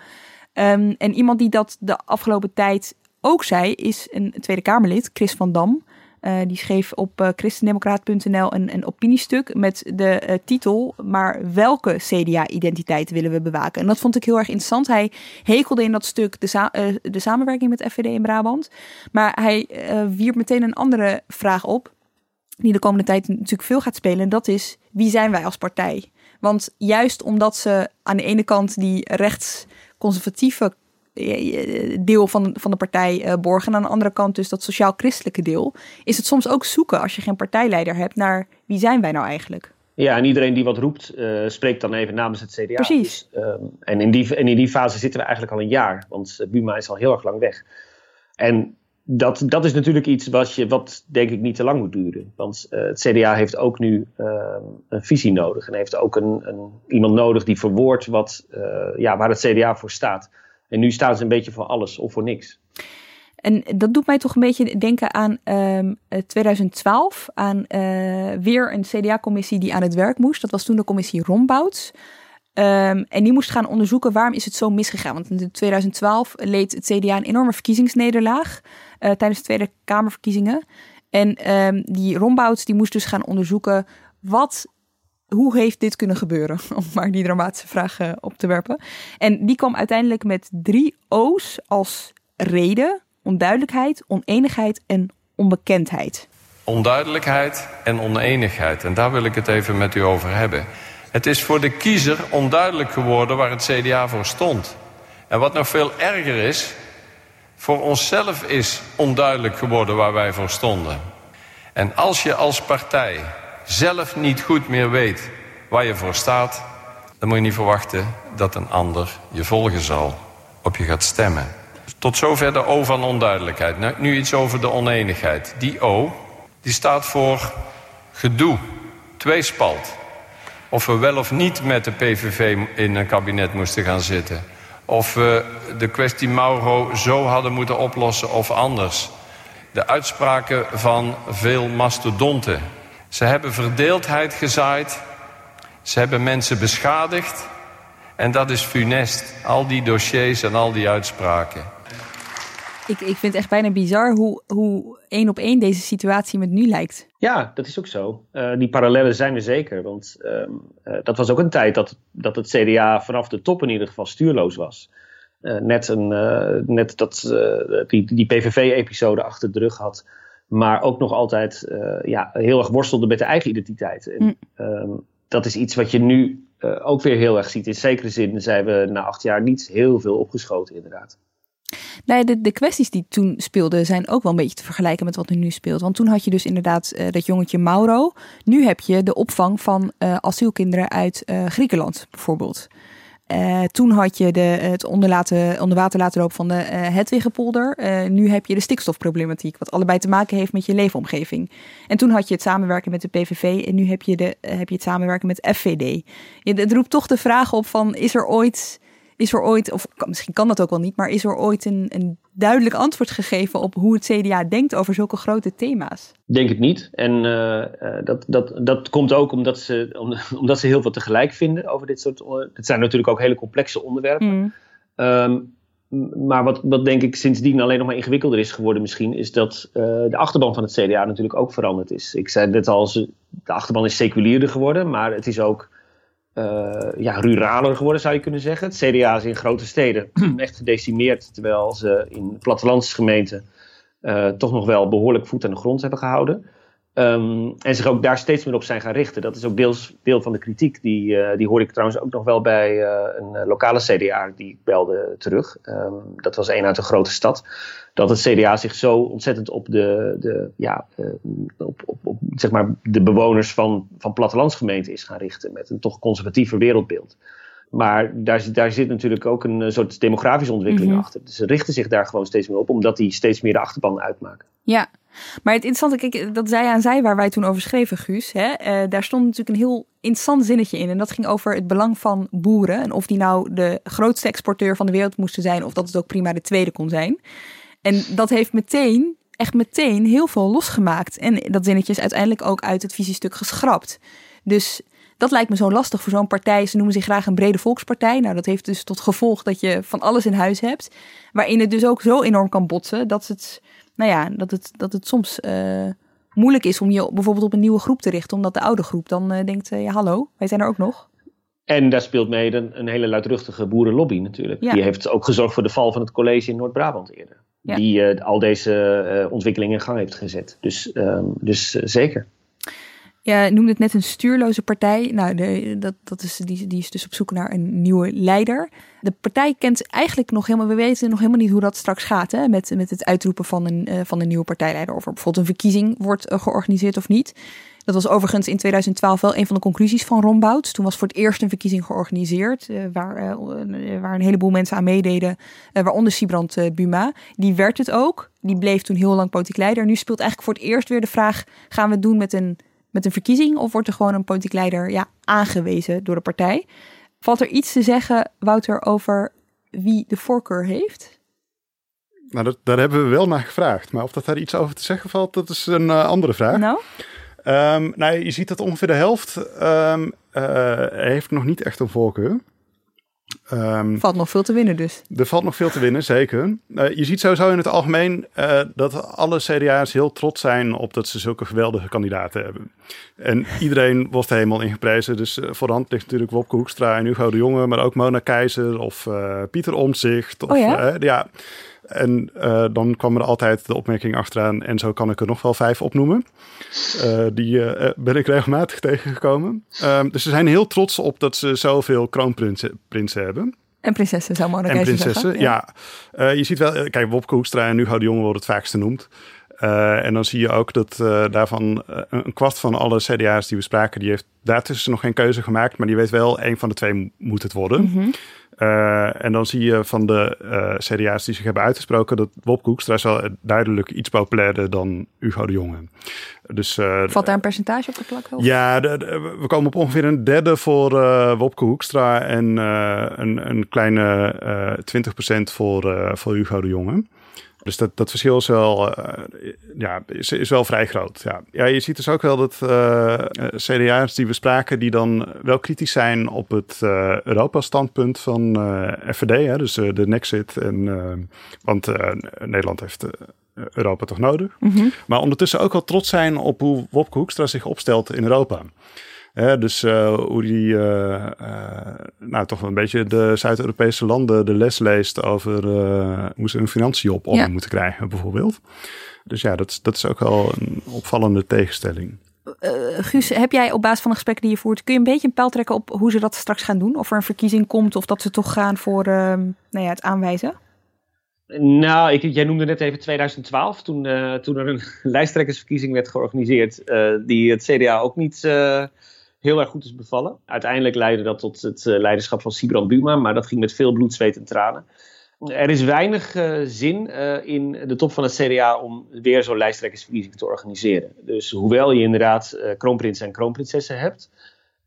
Um, en iemand die dat de afgelopen tijd ook zei, is een Tweede Kamerlid, Chris van Dam. Uh, die schreef op uh, christendemocraat.nl een, een opiniestuk met de uh, titel Maar welke CDA-identiteit willen we bewaken? En dat vond ik heel erg interessant. Hij hekelde in dat stuk de, de samenwerking met FVD in Brabant. Maar hij wierp meteen een andere vraag op, die de komende tijd natuurlijk veel gaat spelen. En dat is, wie zijn wij als partij? Want juist omdat ze aan de ene kant die rechts conservatieve eh, deel van, van de partij uh, borgen. En aan de andere kant dus dat sociaal-christelijke deel. Is het soms ook zoeken als je geen partijleider hebt naar wie zijn wij nou eigenlijk? Ja, en iedereen die wat roept, uh, spreekt dan even namens het CDA. Precies. Dus, um, en, in die, en in die fase zitten we eigenlijk al een jaar, want Buma is al heel erg lang weg. En dat, dat is natuurlijk iets wat, je, wat denk ik niet te lang moet duren. Want uh, het CDA heeft ook nu uh, een visie nodig. En heeft ook een, een, iemand nodig die verwoordt wat, uh, ja, waar het CDA voor staat. En nu staan ze een beetje voor alles of voor niks. En dat doet mij toch een beetje denken aan um, 2012. Aan weer een CDA-commissie die aan het werk moest. Dat was toen de commissie Rombouts. Um, en die moest gaan onderzoeken waarom is het zo misgegaan. Want in 2012 leed het CDA een enorme verkiezingsnederlaag uh, tijdens de Tweede Kamerverkiezingen. En um, die Rombouts die moest dus gaan onderzoeken wat, hoe heeft dit kunnen gebeuren? Om maar die dramatische vraag uh, op te werpen. En die kwam uiteindelijk met drie O's als reden, onduidelijkheid, oneenigheid en onbekendheid. Onduidelijkheid en oneenigheid. En daar wil ik het even met u over hebben. Het is voor de kiezer onduidelijk geworden waar het CDA voor stond. En wat nog veel erger is, voor onszelf is onduidelijk geworden waar wij voor stonden. En als je als partij zelf niet goed meer weet waar je voor staat, dan moet je niet verwachten dat een ander je volgen zal, op je gaat stemmen. Tot zover de O van onduidelijkheid. Nou, nu iets over de oneenigheid. Die O, die staat voor gedoe, tweespalt. Of we wel of niet met de PVV in een kabinet moesten gaan zitten. Of we de kwestie Mauro zo hadden moeten oplossen of anders. De uitspraken van veel mastodonten. Ze hebben verdeeldheid gezaaid. Ze hebben mensen beschadigd. En dat is funest. Al die dossiers en al die uitspraken. Ik, ik vind het echt bijna bizar hoe, hoe één op één deze situatie met nu lijkt. Ja, dat is ook zo. Uh, die parallellen zijn er zeker. Want um, uh, dat was ook een tijd dat, dat het CDA vanaf de top in ieder geval stuurloos was. Uh, net, een, net dat die, die PVV-episode achter de rug had. Maar ook nog altijd ja, heel erg worstelde met de eigen identiteit. En, mm. um, dat is iets wat je nu ook weer heel erg ziet. In zekere zin zijn we na acht jaar niet heel veel opgeschoten, inderdaad. Nee, de, de kwesties die toen speelden zijn ook wel een beetje te vergelijken met wat er nu speelt. Want toen had je dus inderdaad uh, dat jongetje Mauro. Nu heb je de opvang van uh, asielkinderen uit uh, Griekenland bijvoorbeeld. toen had je de, het onder laten lopen van de Hedwigepolder. nu heb je de stikstofproblematiek, wat allebei te maken heeft met je leefomgeving. En toen had je het samenwerken met de PVV en nu heb je, de, heb je het samenwerken met FVD. Je, het roept toch de vraag op van, is er ooit is er ooit, of misschien kan dat ook wel niet, maar is er ooit een, een duidelijk antwoord gegeven op hoe het CDA denkt over zulke grote thema's? Denk het niet. En uh, dat, dat, dat komt ook omdat ze, omdat ze heel veel tegelijk vinden over dit soort. Het zijn natuurlijk ook hele complexe onderwerpen. Mm. Um, maar wat, wat denk ik sindsdien alleen nog maar ingewikkelder is geworden misschien, is dat uh, de achterban van het CDA natuurlijk ook veranderd is. Ik zei net al, de achterban is seculierder geworden, maar het is ook ja, ruraler geworden zou je kunnen zeggen. Het CDA is in grote steden echt gedecimeerd, terwijl ze in plattelandsgemeenten uh, toch nog wel behoorlijk voet aan de grond hebben gehouden. Um, en zich ook daar steeds meer op zijn gaan richten. Dat is ook deels deel van de kritiek. Die, uh, die hoorde ik trouwens ook nog wel bij uh, een lokale CDA die ik belde terug. Um, dat was een uit een grote stad. Dat het CDA zich zo ontzettend op de, de, ja, op, op, op, zeg maar de bewoners van, van plattelandsgemeenten is gaan richten. Met een toch conservatiever wereldbeeld. Maar daar, daar zit natuurlijk ook een soort demografische ontwikkeling mm -hmm. achter. Dus ze richten zich daar gewoon steeds meer op, omdat die steeds meer de achterban uitmaken. Ja, maar het interessante, kijk, dat zij aan zij waar wij toen over schreven, Guus, hè, uh, daar stond natuurlijk een heel interessant zinnetje in. En dat ging over het belang van boeren. En of die nou de grootste exporteur van de wereld moesten zijn, of dat het ook prima de tweede kon zijn. En dat heeft meteen, echt meteen, heel veel losgemaakt. En dat zinnetje is uiteindelijk ook uit het visiestuk geschrapt. Dus dat lijkt me zo lastig voor zo'n partij. Ze noemen zich graag een brede volkspartij. Nou, dat heeft dus tot gevolg dat je van alles in huis hebt. Waarin het dus ook zo enorm kan botsen dat het nou ja, dat het, dat het soms uh, moeilijk is om je bijvoorbeeld op een nieuwe groep te richten. Omdat de oude groep dan uh, denkt, uh, ja hallo, wij zijn er ook nog. En daar speelt mee een, een hele luidruchtige boerenlobby natuurlijk. Ja. Die heeft ook gezorgd voor de val van het college in Noord-Brabant eerder. Ja. Die al deze ontwikkelingen in gang heeft gezet. Dus, um, dus zeker. Ja, noemde het net een stuurloze partij. Nou, de, dat, dat is, die, die is dus op zoek naar een nieuwe leider. De partij kent eigenlijk nog helemaal, we weten nog helemaal niet hoe dat straks gaat. Hè, met, met het uitroepen van een, uh, van een nieuwe partijleider. Of er bijvoorbeeld een verkiezing wordt uh, georganiseerd of niet. Dat was overigens in 2012 wel een van de conclusies van Rombouts. Toen was voor het eerst een verkiezing georganiseerd. Uh, waar, waar een heleboel mensen aan meededen. waaronder Sibrand Buma. Die werd het ook. Die bleef toen heel lang politiek leider. Nu speelt eigenlijk voor het eerst weer de vraag: gaan we het doen met een met een verkiezing of wordt er gewoon een politiek leider ja, aangewezen door de partij? Valt er iets te zeggen, Wouter, over wie de voorkeur heeft? Nou, dat, daar hebben we wel naar gevraagd. Maar of dat daar iets over te zeggen valt, dat is een uh, andere vraag. Nou? Um, nou, je ziet dat ongeveer de helft um, uh, heeft nog niet echt een voorkeur. Um, valt nog veel te winnen dus. Er valt nog veel te winnen, zeker. Uh, je ziet sowieso in het algemeen uh, dat alle CDA's heel trots zijn op dat ze zulke geweldige kandidaten hebben. En iedereen wordt er helemaal ingeprezen. Dus uh, voor de hand ligt natuurlijk Wopke Hoekstra en Hugo de Jonge, maar ook Mona Keizer of Pieter Omtzigt. Of, oh ja? ja. En uh, dan kwam er altijd de opmerking achteraan, en zo kan ik er nog wel vijf opnoemen. Uh, die uh, ben ik regelmatig tegengekomen. dus ze zijn heel trots op dat ze zoveel kroonprinsen hebben. En prinsessen, zou Mona En prinsessen, ja. ja. je ziet wel, kijk, Wopke Hoekstra en Hugo de Jonge worden het vaakst genoemd. en dan zie je ook dat daarvan een kwart van alle CDA's die we spraken, die heeft daartussen nog geen keuze gemaakt. Maar die weet wel, een van de twee moet het worden. Mm -hmm. Uh, en dan zie je van de uh, CDA's die zich hebben uitgesproken dat Wopke Hoekstra is wel duidelijk iets populairder dan Hugo de Jonge. Dus, uh, Valt daar een percentage op geplakt? Of? Ja, de, de, we komen op ongeveer een derde voor Wopke Hoekstra en een, een kleine 20% voor, voor Hugo de Jonge. Dus dat, dat verschil is wel, uh, ja, is, is wel vrij groot. Ja. ja, je ziet dus ook wel dat uh, CDA's die we spraken, die dan wel kritisch zijn op het uh, Europa-standpunt van FVD, hè, dus de Nexit. En, want Nederland heeft Europa toch nodig. Mm -hmm. Maar ondertussen ook wel trots zijn op hoe Wopke Hoekstra zich opstelt in Europa. Hè, dus uh, hoe die uh, uh, nou, toch wel een beetje de Zuid-Europese landen de les leest over hoe ze hun financiën op orde ja. moeten krijgen, bijvoorbeeld. Dus ja, dat, dat is ook wel een opvallende tegenstelling. Guus, heb jij op basis van de gesprekken die je voert, kun je een beetje een pijl trekken op hoe ze dat straks gaan doen? Of er een verkiezing komt of dat ze toch gaan voor nou ja, het aanwijzen? Nou, ik, jij noemde net even 2012, toen, uh, toen er een lijsttrekkersverkiezing werd georganiseerd, uh, die het CDA ook niet uh, heel erg goed is bevallen. Uiteindelijk leidde dat tot het leiderschap van Sibrand Buma, maar dat ging met veel bloed, zweet en tranen. Er is weinig zin in de top van het CDA om weer zo'n lijsttrekkersverkiezing te organiseren. Dus hoewel je inderdaad kroonprinsen en kroonprinsessen hebt,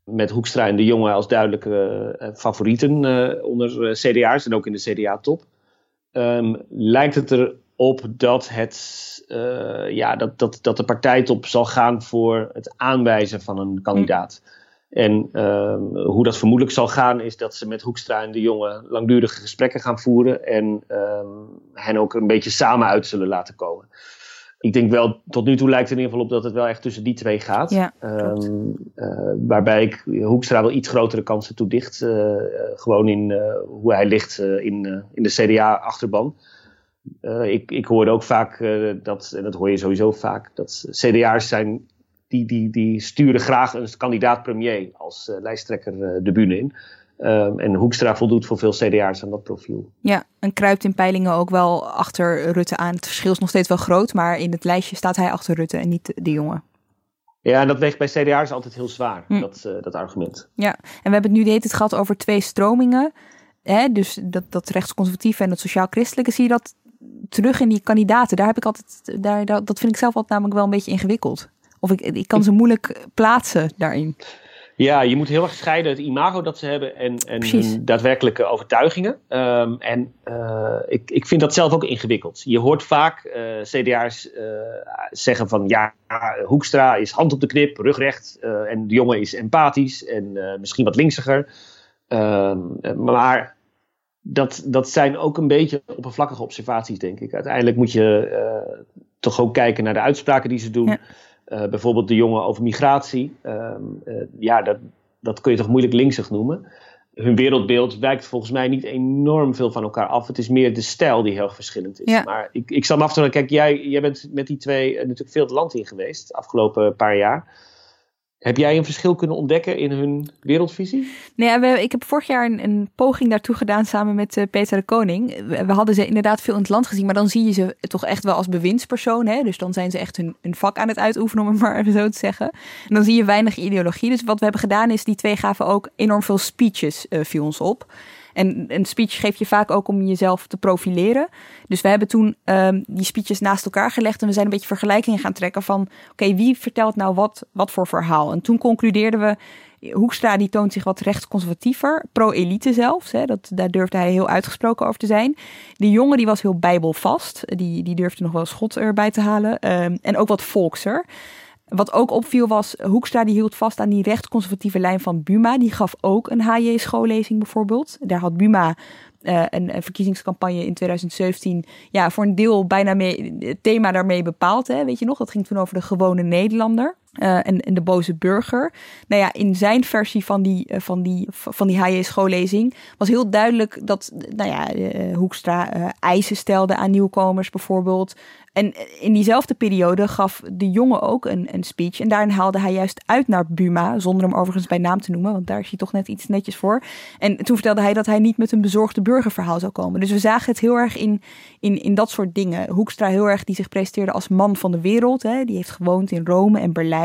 met Hoekstra en de Jonge als duidelijke favorieten onder CDA's en ook in de CDA-top. Ehm, lijkt het erop dat, het, ja, dat, dat, dat de partijtop zal gaan voor het aanwijzen van een kandidaat. En ehm, hoe dat vermoedelijk zal gaan, is dat ze met Hoekstra en de jongen langdurige gesprekken gaan voeren en ehm, hen ook een beetje samen uit zullen laten komen. Ik denk wel, tot nu toe lijkt het in ieder geval op dat het wel echt tussen die twee gaat. Ja, ehm, eh, waarbij ik Hoekstra wel iets grotere kansen toedicht. Uh, gewoon in hoe hij ligt in, in de CDA-achterban. Ik, ik hoorde ook vaak dat, en dat hoor je sowieso vaak, dat CDA's zijn die, die, die sturen graag een kandidaat-premier als uh, lijsttrekker de bühne in. Um, en Hoekstra voldoet voor veel CDA's aan dat profiel. Ja, en kruipt in peilingen ook wel achter Rutte aan. Het verschil is nog steeds wel groot, maar in het lijstje staat hij achter Rutte en niet de jongen. Ja, en dat weegt bij CDA's altijd heel zwaar, hm. dat, dat argument. Ja, en we hebben het nu de hele tijd gehad over twee stromingen. Hè? Dus dat, dat rechtsconservatieve en dat sociaal-christelijke. Zie je dat terug in die kandidaten? Daar heb ik altijd, daar, dat vind ik zelf altijd namelijk wel een beetje ingewikkeld. Of ik, ik kan ze moeilijk plaatsen daarin. Ja, je moet heel erg scheiden het imago dat ze hebben en, en hun daadwerkelijke overtuigingen. Um, en uh, ik, ik vind dat zelf ook ingewikkeld. Je hoort vaak uh, CDA's uh, zeggen van ja, Hoekstra is hand op de knip, rugrecht. en de jongen is empathisch en misschien wat linksiger. Um, maar dat, dat zijn ook een beetje oppervlakkige observaties, denk ik. Uiteindelijk moet je toch ook kijken naar de uitspraken die ze doen. Ja. Uh, bijvoorbeeld de jongen over migratie. Ehm, eh, ja, dat, dat kun je toch moeilijk linksig noemen. Hun wereldbeeld wijkt volgens mij niet enorm veel van elkaar af. Het is meer de stijl die heel verschillend is. Maar ik, ik zal me af te kijk, jij, jij bent met die twee natuurlijk veel het land in geweest de afgelopen paar jaar. Heb jij een verschil kunnen ontdekken in hun wereldvisie? Nee, ik heb vorig jaar een, poging daartoe gedaan samen met uh, Peter de Koning. We, hadden ze inderdaad veel in het land gezien, maar dan zie je ze toch echt wel als bewindspersoon. Hè? Dus dan zijn ze echt hun, vak aan het uitoefenen, om het maar zo te zeggen. En dan zie je weinig ideologie. Dus wat we hebben gedaan is, die twee gaven ook enorm veel speeches, uh, viel ons op. En een speech geef je vaak ook om jezelf te profileren. Dus we hebben toen um, die speeches naast elkaar gelegd en we zijn een beetje vergelijkingen gaan trekken van oké, wie vertelt nou wat, wat voor verhaal? En toen concludeerden we, Hoekstra die toont zich wat rechtsconservatiever, pro-elite zelfs. Hè, dat, daar durfde hij heel uitgesproken over te zijn. Die jongen die was heel bijbelvast, die, die durfde nog wel schot erbij te halen. Um, en ook wat volkser. Wat ook opviel was, Hoekstra die hield vast aan die rechtsconservatieve lijn van Buma. Die gaf ook een HJ-schoollezing bijvoorbeeld. Daar had Buma een, een, verkiezingscampagne in 2017 ja, voor een deel bijna mee, het thema daarmee bepaald. Hè, weet je nog, dat ging toen over de gewone Nederlander. Uh, en, de boze burger. Nou ja, in zijn versie van die, uh, van die, van die HJ-schoollezing was heel duidelijk dat nou ja, uh, Hoekstra eisen stelde aan nieuwkomers bijvoorbeeld. En in diezelfde periode gaf de jongen ook een, een speech. En daarin haalde hij juist uit naar Buma, zonder hem overigens bij naam te noemen, want daar is hij toch net iets netjes voor. En toen vertelde hij dat hij niet met een bezorgde burgerverhaal zou komen. Dus we zagen het heel erg in, in, in dat soort dingen. Hoekstra heel erg die zich presenteerde als man van de wereld. Hè. Die heeft gewoond in Rome en Berlijn.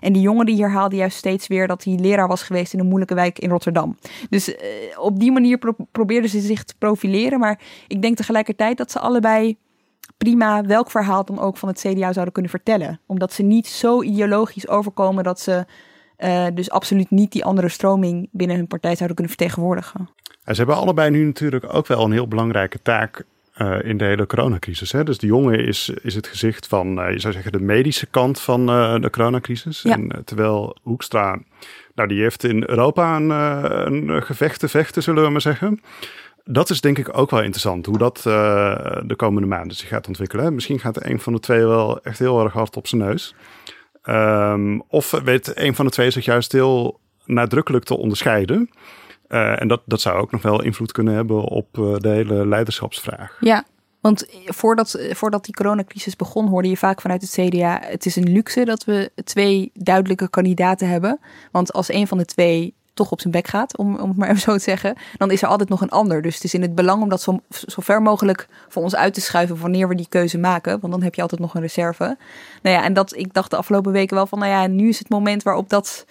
En die jongen die hier haalde juist steeds weer dat hij leraar was geweest in een moeilijke wijk in Rotterdam. Dus eh, op die manier pro probeerden ze zich te profileren. Maar ik denk tegelijkertijd dat ze allebei prima welk verhaal dan ook van het CDA zouden kunnen vertellen. Omdat ze niet zo ideologisch overkomen dat ze uh, dus absoluut niet die andere stroming binnen hun partij zouden kunnen vertegenwoordigen. ze hebben allebei nu natuurlijk ook wel een heel belangrijke taak uh, in de hele coronacrisis. Hè? Dus de jongen is, is het gezicht van, uh, je zou zeggen, de medische kant van de coronacrisis. Ja. En, terwijl Hoekstra, nou die heeft in Europa een, een gevecht te vechten, zullen we maar zeggen dat is denk ik ook wel interessant, hoe dat de komende maanden zich gaat ontwikkelen. Misschien gaat een van de twee wel echt heel erg hard op zijn neus. Um, of weet een van de twee zich juist heel nadrukkelijk te onderscheiden. Uh, en dat, dat zou ook nog wel invloed kunnen hebben op uh, de hele leiderschapsvraag. Ja, want voordat, voordat die coronacrisis begon, hoorde je vaak vanuit het CDA: het is een luxe dat we twee duidelijke kandidaten hebben. Want als een van de twee toch op zijn bek gaat, om, om het maar even zo te zeggen, dan is er altijd nog een ander. Dus het is in het belang om dat zo, zo ver mogelijk voor ons uit te schuiven wanneer we die keuze maken. Want dan heb je altijd nog een reserve. Nou ja, en dat ik dacht de afgelopen weken wel van, nou ja, nu is het moment waarop dat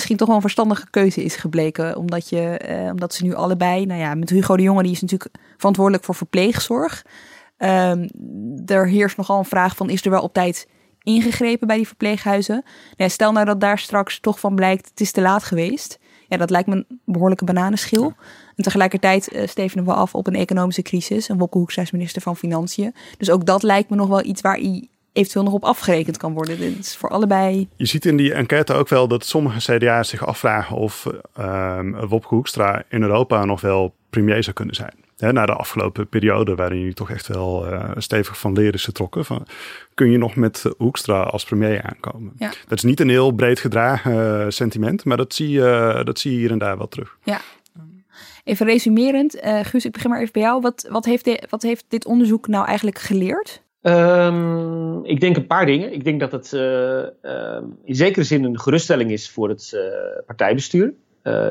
misschien toch wel een verstandige keuze is gebleken. Omdat, je, eh, omdat ze nu allebei, nou ja, met Hugo de Jonge, die is natuurlijk verantwoordelijk voor verpleegzorg. Um, er heerst nogal een vraag van, is er wel op tijd ingegrepen bij die verpleeghuizen. Nou, stel nou dat daar straks toch van blijkt, het is te laat geweest. Ja, dat lijkt me een behoorlijke bananenschil. En tegelijkertijd uh, stevenen we af op een economische crisis. En Wopke Hoekstra is minister van Financiën. Dus ook dat lijkt me nog wel iets waar hij eventueel nog op afgerekend kan worden. Dit is voor allebei. Je ziet in die enquête ook wel dat sommige CDA's zich afvragen of uh, Wopke Hoekstra in Europa nog wel premier zou kunnen zijn. Na de afgelopen periode, waarin jullie toch echt wel uh, stevig van leren is getrokken. Van, kun je nog met Hoekstra als premier aankomen? Ja. Dat is niet een heel breed gedragen uh, sentiment, maar dat zie, je, dat zie je hier en daar wel terug. Ja. Even resumerend, uh, Guus, ik begin maar even bij jou. Wat, wat, heeft de, wat heeft dit onderzoek nou eigenlijk geleerd? Um, ik denk een paar dingen. Ik denk dat het uh, uh, in zekere zin een geruststelling is voor het uh, partijbestuur.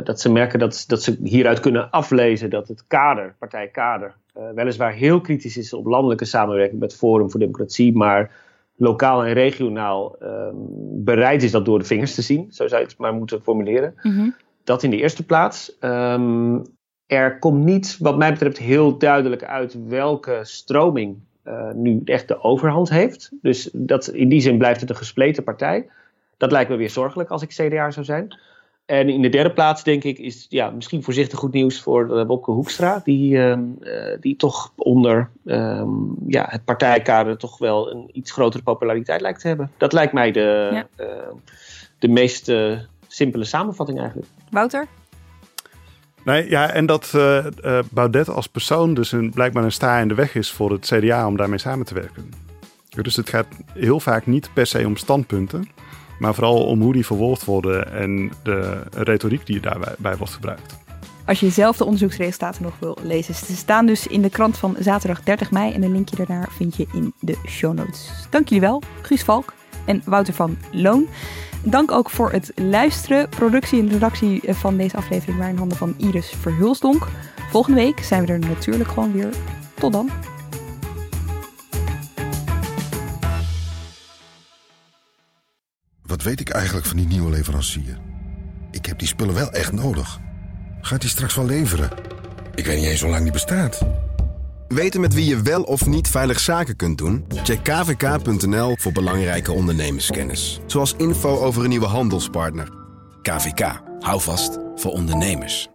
dat ze merken dat, dat ze hieruit kunnen aflezen dat het kader, partijkader, weliswaar heel kritisch is op landelijke samenwerking met Forum voor Democratie, maar lokaal en regionaal ehm, bereid is dat door de vingers te zien. Zo zou je het maar moeten formuleren. -hmm. Dat in de eerste plaats. Um, er komt niet, wat mij betreft, heel duidelijk uit welke stroming uh, nu echt de overhand heeft. Dus dat, in die zin blijft het een gespleten partij. Dat lijkt me weer zorgelijk als ik CDA zou zijn. En in de derde plaats, denk ik, is ja, misschien voorzichtig goed nieuws voor uh, Wopke Hoekstra. Die, uh, die toch onder um, ja, het partijkader toch wel een iets grotere populariteit lijkt te hebben. Dat lijkt mij de, ja. de meest simpele samenvatting eigenlijk. Wouter? Nee, ja, en dat uh, uh, Baudet als persoon dus een, blijkbaar een sta in de weg is voor het CDA om daarmee samen te werken. Dus het gaat heel vaak niet per se om standpunten, maar vooral om hoe die verwoord worden en de retoriek die daarbij wordt gebruikt. Als je zelf de onderzoeksresultaten nog wil lezen, ze staan dus in de krant van zaterdag 30 mei en een linkje daarnaar vind je in de show notes. Dank jullie wel, Guus Valk en Wouter van Loon. Dank ook voor het luisteren. Productie en redactie van deze aflevering waren in handen van Iris Verhulsdonk. Volgende week zijn we er natuurlijk gewoon weer. Tot dan. Wat weet ik eigenlijk van die nieuwe leverancier? Ik heb die spullen wel echt nodig. Gaat hij straks wel leveren? Ik weet niet eens hoe lang die bestaat. Weten met wie je wel of niet veilig zaken kunt doen? Check kvk.nl voor belangrijke ondernemerskennis. Zoals info over een nieuwe handelspartner. KVK, hou vast voor ondernemers.